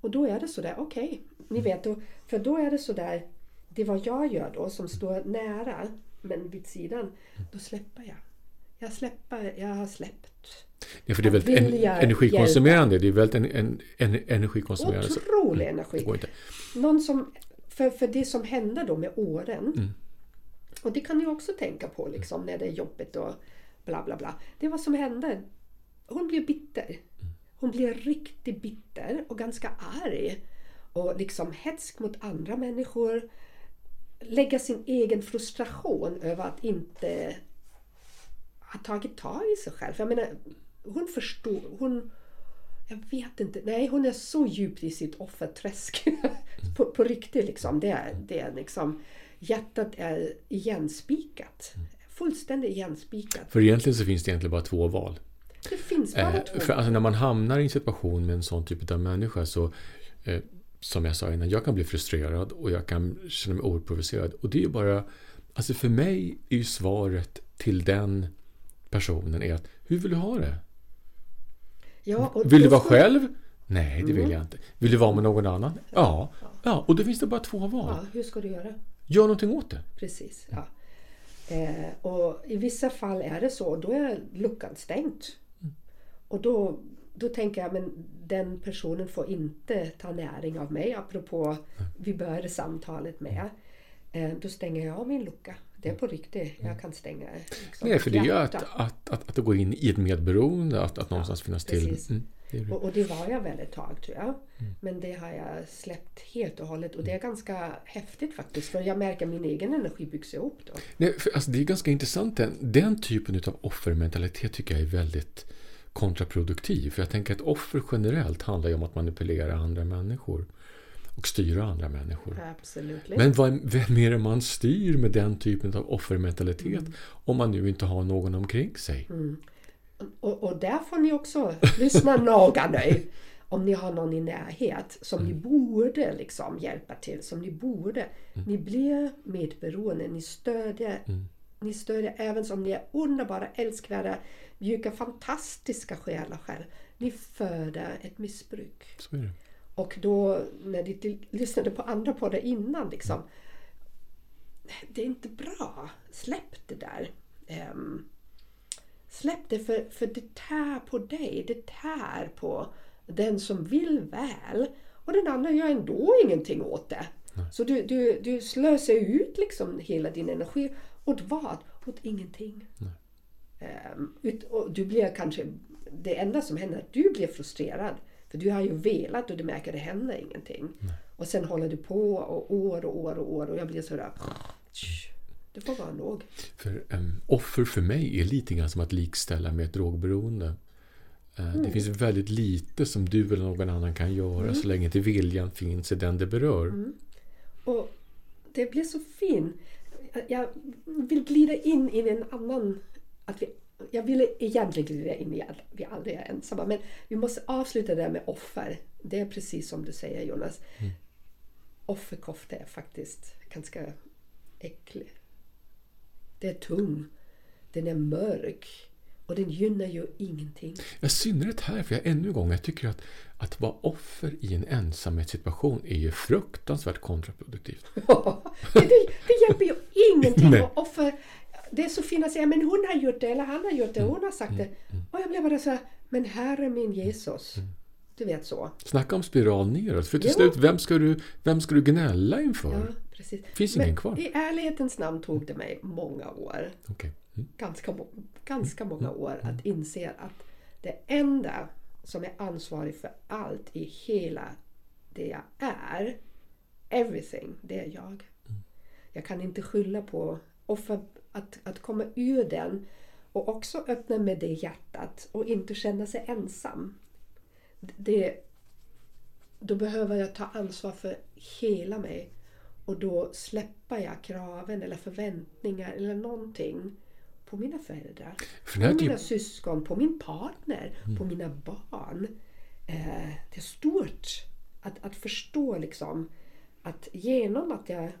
Och då är det sådär, okej, ni vet, då, för då är det sådär, det vad jag gör då som står nära men vid sidan, då släpper jag. Jag släpper, jag har släppt. Ja, för det är väldigt en, energikonsumerande. Det är väldigt en, en, en, energikonsumerande. Otrolig Det energi. går inte. Någon som, för, för det som händer då med åren. Mm. Och det kan ni också tänka på liksom, när det är jobbigt och bla bla bla. Det är vad som händer. Hon blir bitter. Hon blir riktigt bitter och ganska arg. Och liksom hetsk mot andra människor. Lägga sin egen frustration över att inte ha tagit tag i sig själv. Jag menar, hon förstår. Hon, jag vet inte. Nej, hon är så djupt i sitt offerträsk. på, på riktigt liksom. Det är, det är liksom. Hjärtat är igenspikat. Fullständigt igenspikat. För egentligen så finns det egentligen bara två val. Det finns bara Eh, två. för alltså när man hamnar i en situation med en sån typ av människa så eh, som jag sa innan, jag kan bli frustrerad och jag kan känna mig oerhört provocerad. Och det är ju bara, alltså för mig är ju svaret till den personen är att, hur vill du ha det? Ja, Vill du vara ska- själv? Nej, det Mm. vill jag inte. Vill du vara med någon annan? Ja. Ja, och då finns det bara två val. Ja, hur ska du göra? Gör någonting åt det. Precis. Ja. Eh, och I vissa fall är det så. Då är luckan stängt. Och då, då tänker jag men den personen får inte ta näring av mig. Apropå vi började samtalet med. Eh, då stänger jag av min lucka. Det är på riktigt. Jag kan stänga liksom, Nej, för det är ju att, att, att, att gå in i ett medberoende, att, att någonstans finnas till. precis. Mm, det är det. Och, och det var jag väl ett tag tror jag. Men det har jag släppt helt och hållet. Och det är ganska häftigt faktiskt. För jag märker att min egen energi byggs ihop då. Nej, för, alltså, det är ganska intressant. Den, den typen av offermentalitet tycker jag är väldigt kontraproduktiv. För jag tänker att offer generellt handlar ju om att manipulera andra människor och styra andra människor. Absolut. Men vad, vem är det man styr med den typen av offermentalitet Mm. om man nu inte har någon omkring sig? Och, och där får ni också lyssna noga nu. Om ni har någon i närhet som ni borde liksom hjälpa till. Som ni borde. Ni blir medberoende. Ni stödjer, ni stödjer även som ni är underbara, älskvärda, mjuka, fantastiska själar själv. Ni föder ett missbruk. Så är det. Och då när ni lyssnade på andra poddar innan liksom. Det är inte bra. Släpp det där. Ehm, släpp det för, för det tär på dig. Det tär på den som vill väl. Och den andra gör ändå ingenting åt det. Så du, du, du slösar ut liksom hela din energi. Åt vad? Åt ingenting. Och du blir kanske... Det enda som händer är att du blir frustrerad. För du har ju velat och du märker att det händer ingenting. Och sen håller du på och år och år och år och jag blir sådär... Det får vara nog. För um, offer för mig är lite grann som att likställa med ett drogberoende. Uh, Mm. Det finns väldigt lite som du eller någon annan kan göra så länge inte viljan finns i den det berör. Mm. Och det blir så fint. Jag vill glida in i en annan... Att vi, jag ville egentligen glida in i att vi aldrig är ensamma. Men vi måste avsluta det där med offer. Det är precis som du säger Jonas. Offerkofta är faktiskt ganska äcklig. Det är tung. Den är mörk. Och den gynnar ju ingenting. I synnerhet här, för jag ännu en gång, jag tycker att att vara offer i en ensamhetssituation är ju fruktansvärt kontraproduktivt. det, det, hjälper ju ingenting. Nej. Och offer, det är så fint att säga men hon har gjort det eller han har gjort det Mm. hon har sagt det. Och jag blev bara så här, men här är min Jesus. Mm. Du vet så. Snacka om spiral neråt. För till Ja. slut, vem ska du, vem ska du gnälla inför? Ja, precis. Finns men ingen kvar. i ärlighetens namn tog det mig många år, Okej. Mm. ganska, ganska många år, att inse att det enda som är ansvarig för allt i hela det jag är, everything, det är jag. Jag kan inte skylla på offer, att, att komma ur den och också öppna med det hjärtat och inte känna sig ensam. Det, då behöver jag ta ansvar för hela mig och då släpper jag kraven eller förväntningar eller någonting på mina föräldrar, För på mina typ- syskon, på min partner, på mina barn. Eh, det är stort att, att förstå liksom att genom att jag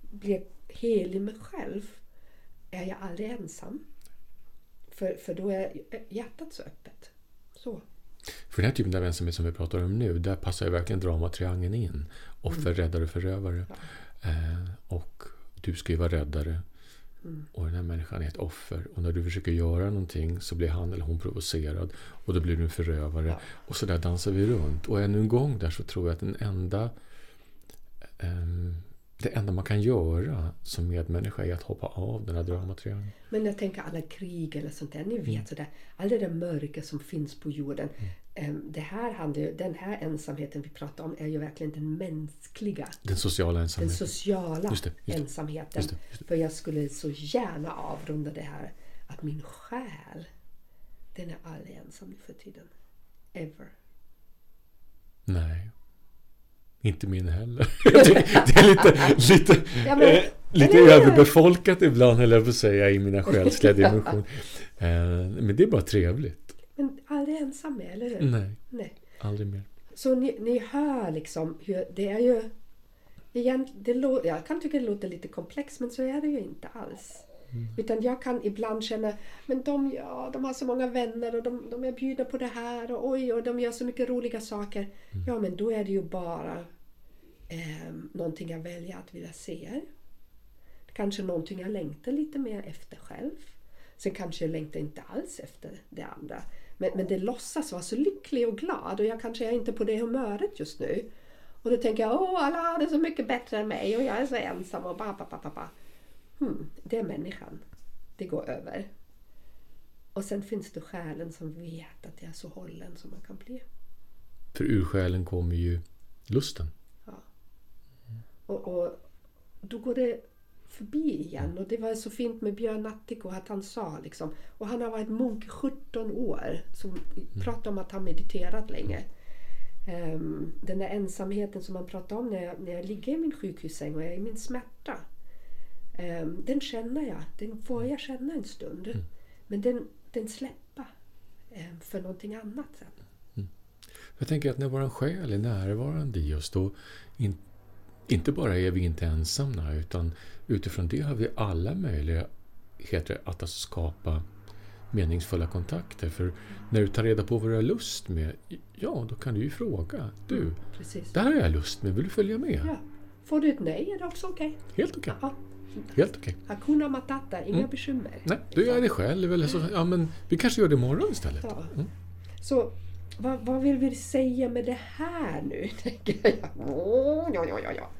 blir hel i mig själv är jag aldrig ensam. För, för då är hjärtat så öppet. Så. För den här typen av ensamhet som vi pratar om nu, där passar ju verkligen dramatriangeln in. Offer, räddare, förövare. Eh, och du ska ju vara räddare. Och den här människan är ett offer. Och när du försöker göra någonting så blir han eller hon provocerad. Och då blir du en förövare. Ja. Och så där dansar vi runt. Och ännu en gång där så tror jag att den enda ehm, det enda man kan göra som medmänniska är att hoppa av den här dramatriangeln. Men jag tänker alla krig eller sånt där, ni vet Mm. sådär, all det där mörka som finns på jorden. em, Det här handlar ju, den här ensamheten vi pratar om är ju verkligen den mänskliga, Den sociala den ensamheten. sociala Just det, just det. ensamheten. Just det, just. För jag skulle så gärna avrunda det här att min själ, den är aldrig ensam nu för tiden. Ever. Nej. Inte min heller. Det är lite, lite, Ja, men- eh, lite hur? överbefolkat ibland, höll jag på att säga, i mina själsliga dimensioner. Eh, men det är bara trevligt. Men aldrig ensam med, eller hur? Nej, Nej. aldrig mer. Så ni, ni hör liksom hur det är ju... Igen, det lå, jag kan tycka det låter lite komplext men så är det ju inte alls. Utan jag kan ibland känna, men de, ja, de har så många vänner och de, de är bjudna på det här och oj, och de gör så mycket roliga saker. Ja, men då är det ju bara eh, någonting jag väljer att vilja se. Kanske någonting jag längtar lite mer efter själv. Sen kanske jag längtar inte alls efter det andra. Men, men det låtsas vara så lycklig och glad och jag kanske är inte på det humöret just nu. Och då tänker jag, åh alla har det så mycket bättre än mig och jag är så ensam och ba, ba, ba, ba, ba. Hmm, det är människan. Det går över. Och sen finns det själen som vet att jag är så hållen som man kan bli. För ur själen kommer ju lusten. Och, och då går det förbi igen. Och det var så fint med Björn Nattiko att han sa liksom, och han har varit munk i 17 år, som pratar om att han mediterat länge. Ehm, den där ensamheten som man pratar om när jag, när jag ligger i min sjukhussäng och jag är i min smärta. Ehm, den känner jag, den får jag känna en stund. Men den, den släpper ehm, för någonting annat sen. Jag tänker att när vår själ är närvarande i oss, då in, inte bara är vi inte ensamma, utan utifrån det har vi alla möjligheter att alltså skapa meningsfulla kontakter. För när du tar reda på vad du har lust med, ja, då kan du ju fråga. Du, Precis. det här har jag lust med, vill du följa med? Ja. Får du ett nej är det också okej. Helt okej. Ja. Helt okej. Hakuna Matata, inga Mm. bekymmer. Nej, du gör det själv. Eller så, ja, men vi kanske gör det imorgon istället. Ja. Mm. Så vad, vad vill vi säga med det här nu? Tänker jag. Åh, ja, ja, ja, ja.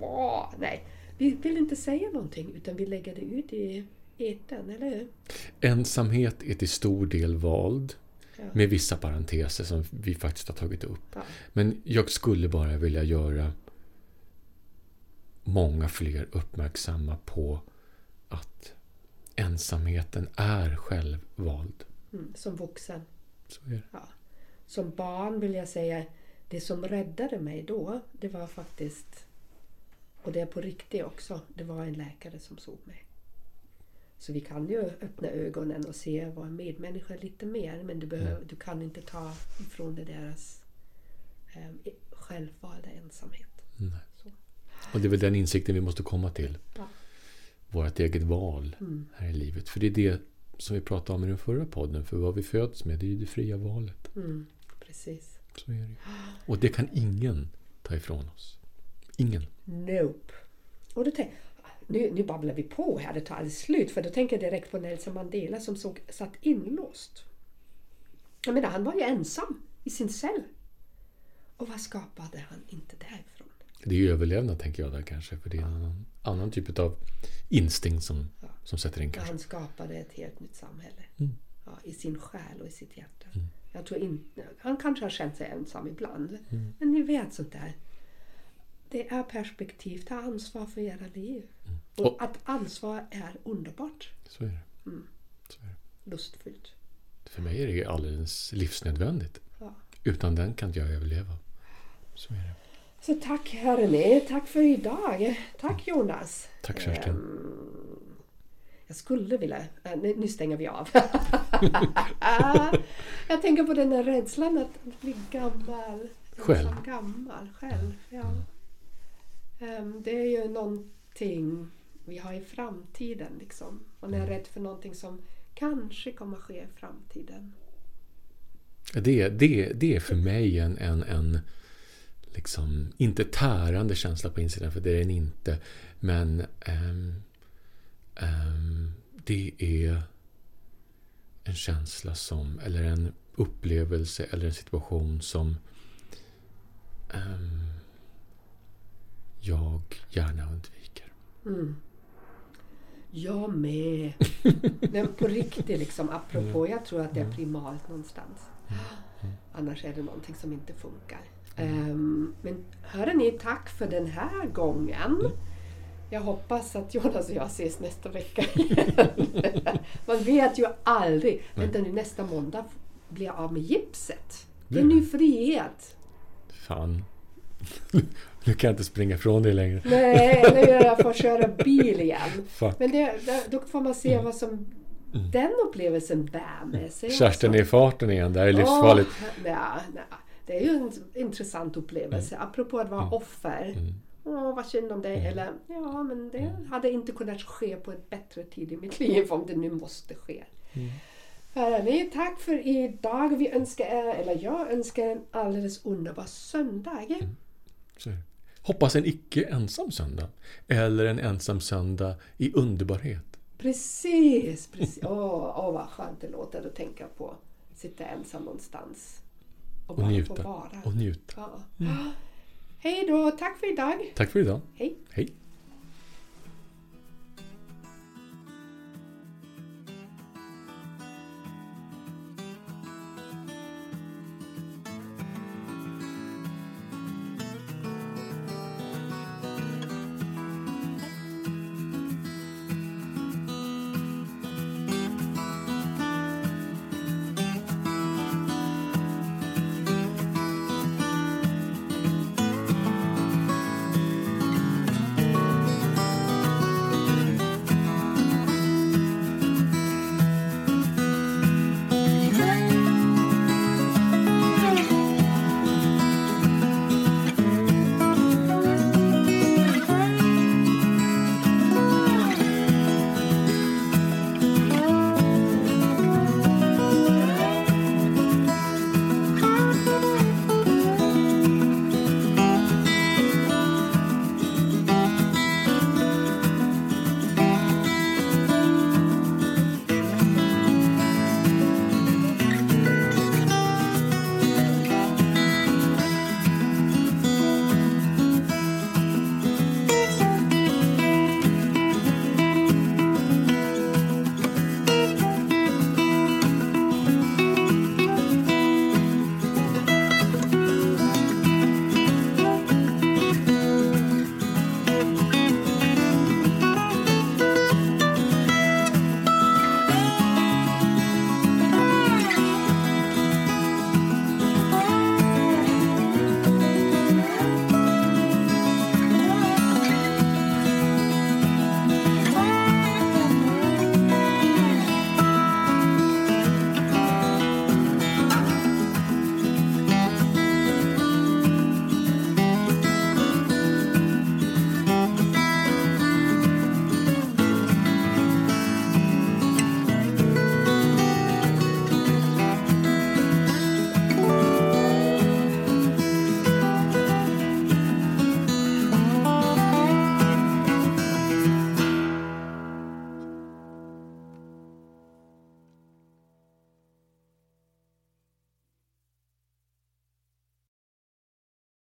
Åh, nej, vi vill inte säga någonting utan vi lägger det ut i etern, eller hur? Ensamhet är till stor del vald. Ja. Med vissa parenteser som vi faktiskt har tagit upp. Ja. Men jag skulle bara vilja göra många fler uppmärksamma på att ensamheten är självvald. Mm, som vuxen. Så är. Ja. Som barn vill jag säga, det som räddade mig då, det var faktiskt, och det är på riktigt också, det var en läkare som såg mig. Så vi kan ju öppna ögonen och se vår medmänniska lite mer, men du, behöver, du kan inte ta ifrån det deras eh, självvalda ensamhet. Nej. Och det är väl den insikten vi måste komma till. Ja. Vårt eget val Mm. här i livet. För det är det som vi pratade om i den förra podden. För vad vi föds med, det är ju det fria valet. Mm, precis. Så är det. Och det kan ingen ta ifrån oss. Ingen. Nope. Och då tänk, nu, nu babblar vi på här, det tar aldrig slut. För då tänker jag direkt på Nelson Mandela som såg, satt inlåst. Jag menar, han var ju ensam i sin cell. Och vad skapade han inte därifrån? Det är överlevnad tänker jag där kanske. För det är en annan, annan typ av instinkt som, Ja. som sätter in kanske. han skapade ett helt nytt samhälle. Mm. Ja, I sin själ och i sitt hjärta. Mm. Jag tror inte, han kanske har känt sig ensam ibland. Mm. Men ni vet sånt där. Det är perspektiv, ta ansvar för era liv. Och, Mm. Och- att ansvar är underbart. Så är det. Mm. Så är det. Lustfyllt. För mig är det alldeles livsnödvändigt. Ja. Utan den kan inte jag överleva. Så är det. Så tack hörni, tack för idag. Tack Jonas. Tack Kerstin. Ehm, jag skulle vilja... äh, nu, nu stänger vi av. jag tänker på den där rädslan att bli gammal. Själv. Gammal själv. Ja. Ehm, det är ju någonting vi har i framtiden. Liksom. Man är rädd för någonting som kanske kommer ske i framtiden. Det, det, det är för mig en, en, en liksom, inte tärande känsla på insidan, för det är den inte. Men ehm, ehm, det är en känsla som, eller en upplevelse eller en situation som ehm, jag gärna undviker. Mm. Jag med. Men på riktigt liksom, apropå, jag tror att det är primalt någonstans. Annars är det någonting som inte funkar. Ehm, men hörni, tack för den här gången. Jag hoppas att Jonas och jag ses nästa vecka igen. Man vet ju aldrig. Vänta nu, nästa måndag blir jag av med gipset. Det är ny frihet. Fan. nu kan jag inte springa ifrån dig längre. Nej, nu är jag får köra bil igen. Fuck. Men det, det, då får man se vad som Mm. den upplevelsen bär med sig. Kerstin också. är i farten igen. Det här är livsfarligt. Åh, nej, nej. Det är ju en intressant upplevelse. Apropå att vara offer. Mm. Åh, vad synd om dig. Eller ja, men det hade inte kunnat ske på ett bättre tid i mitt liv om det nu måste ske. Mm. Hörni, tack för idag. Vi önskar er, eller jag önskar en alldeles underbar söndag. Mm. Hoppas en icke ensam söndag. Eller en ensam söndag i underbarhet. Precis, precis. Åh, åh vad skönt det låter att tänka på. Sitta ensam någonstans. Och Och bara få njuta. vara. Och njuta. Ja. Hej då, tack för idag. Tack för idag. Hej. Hej.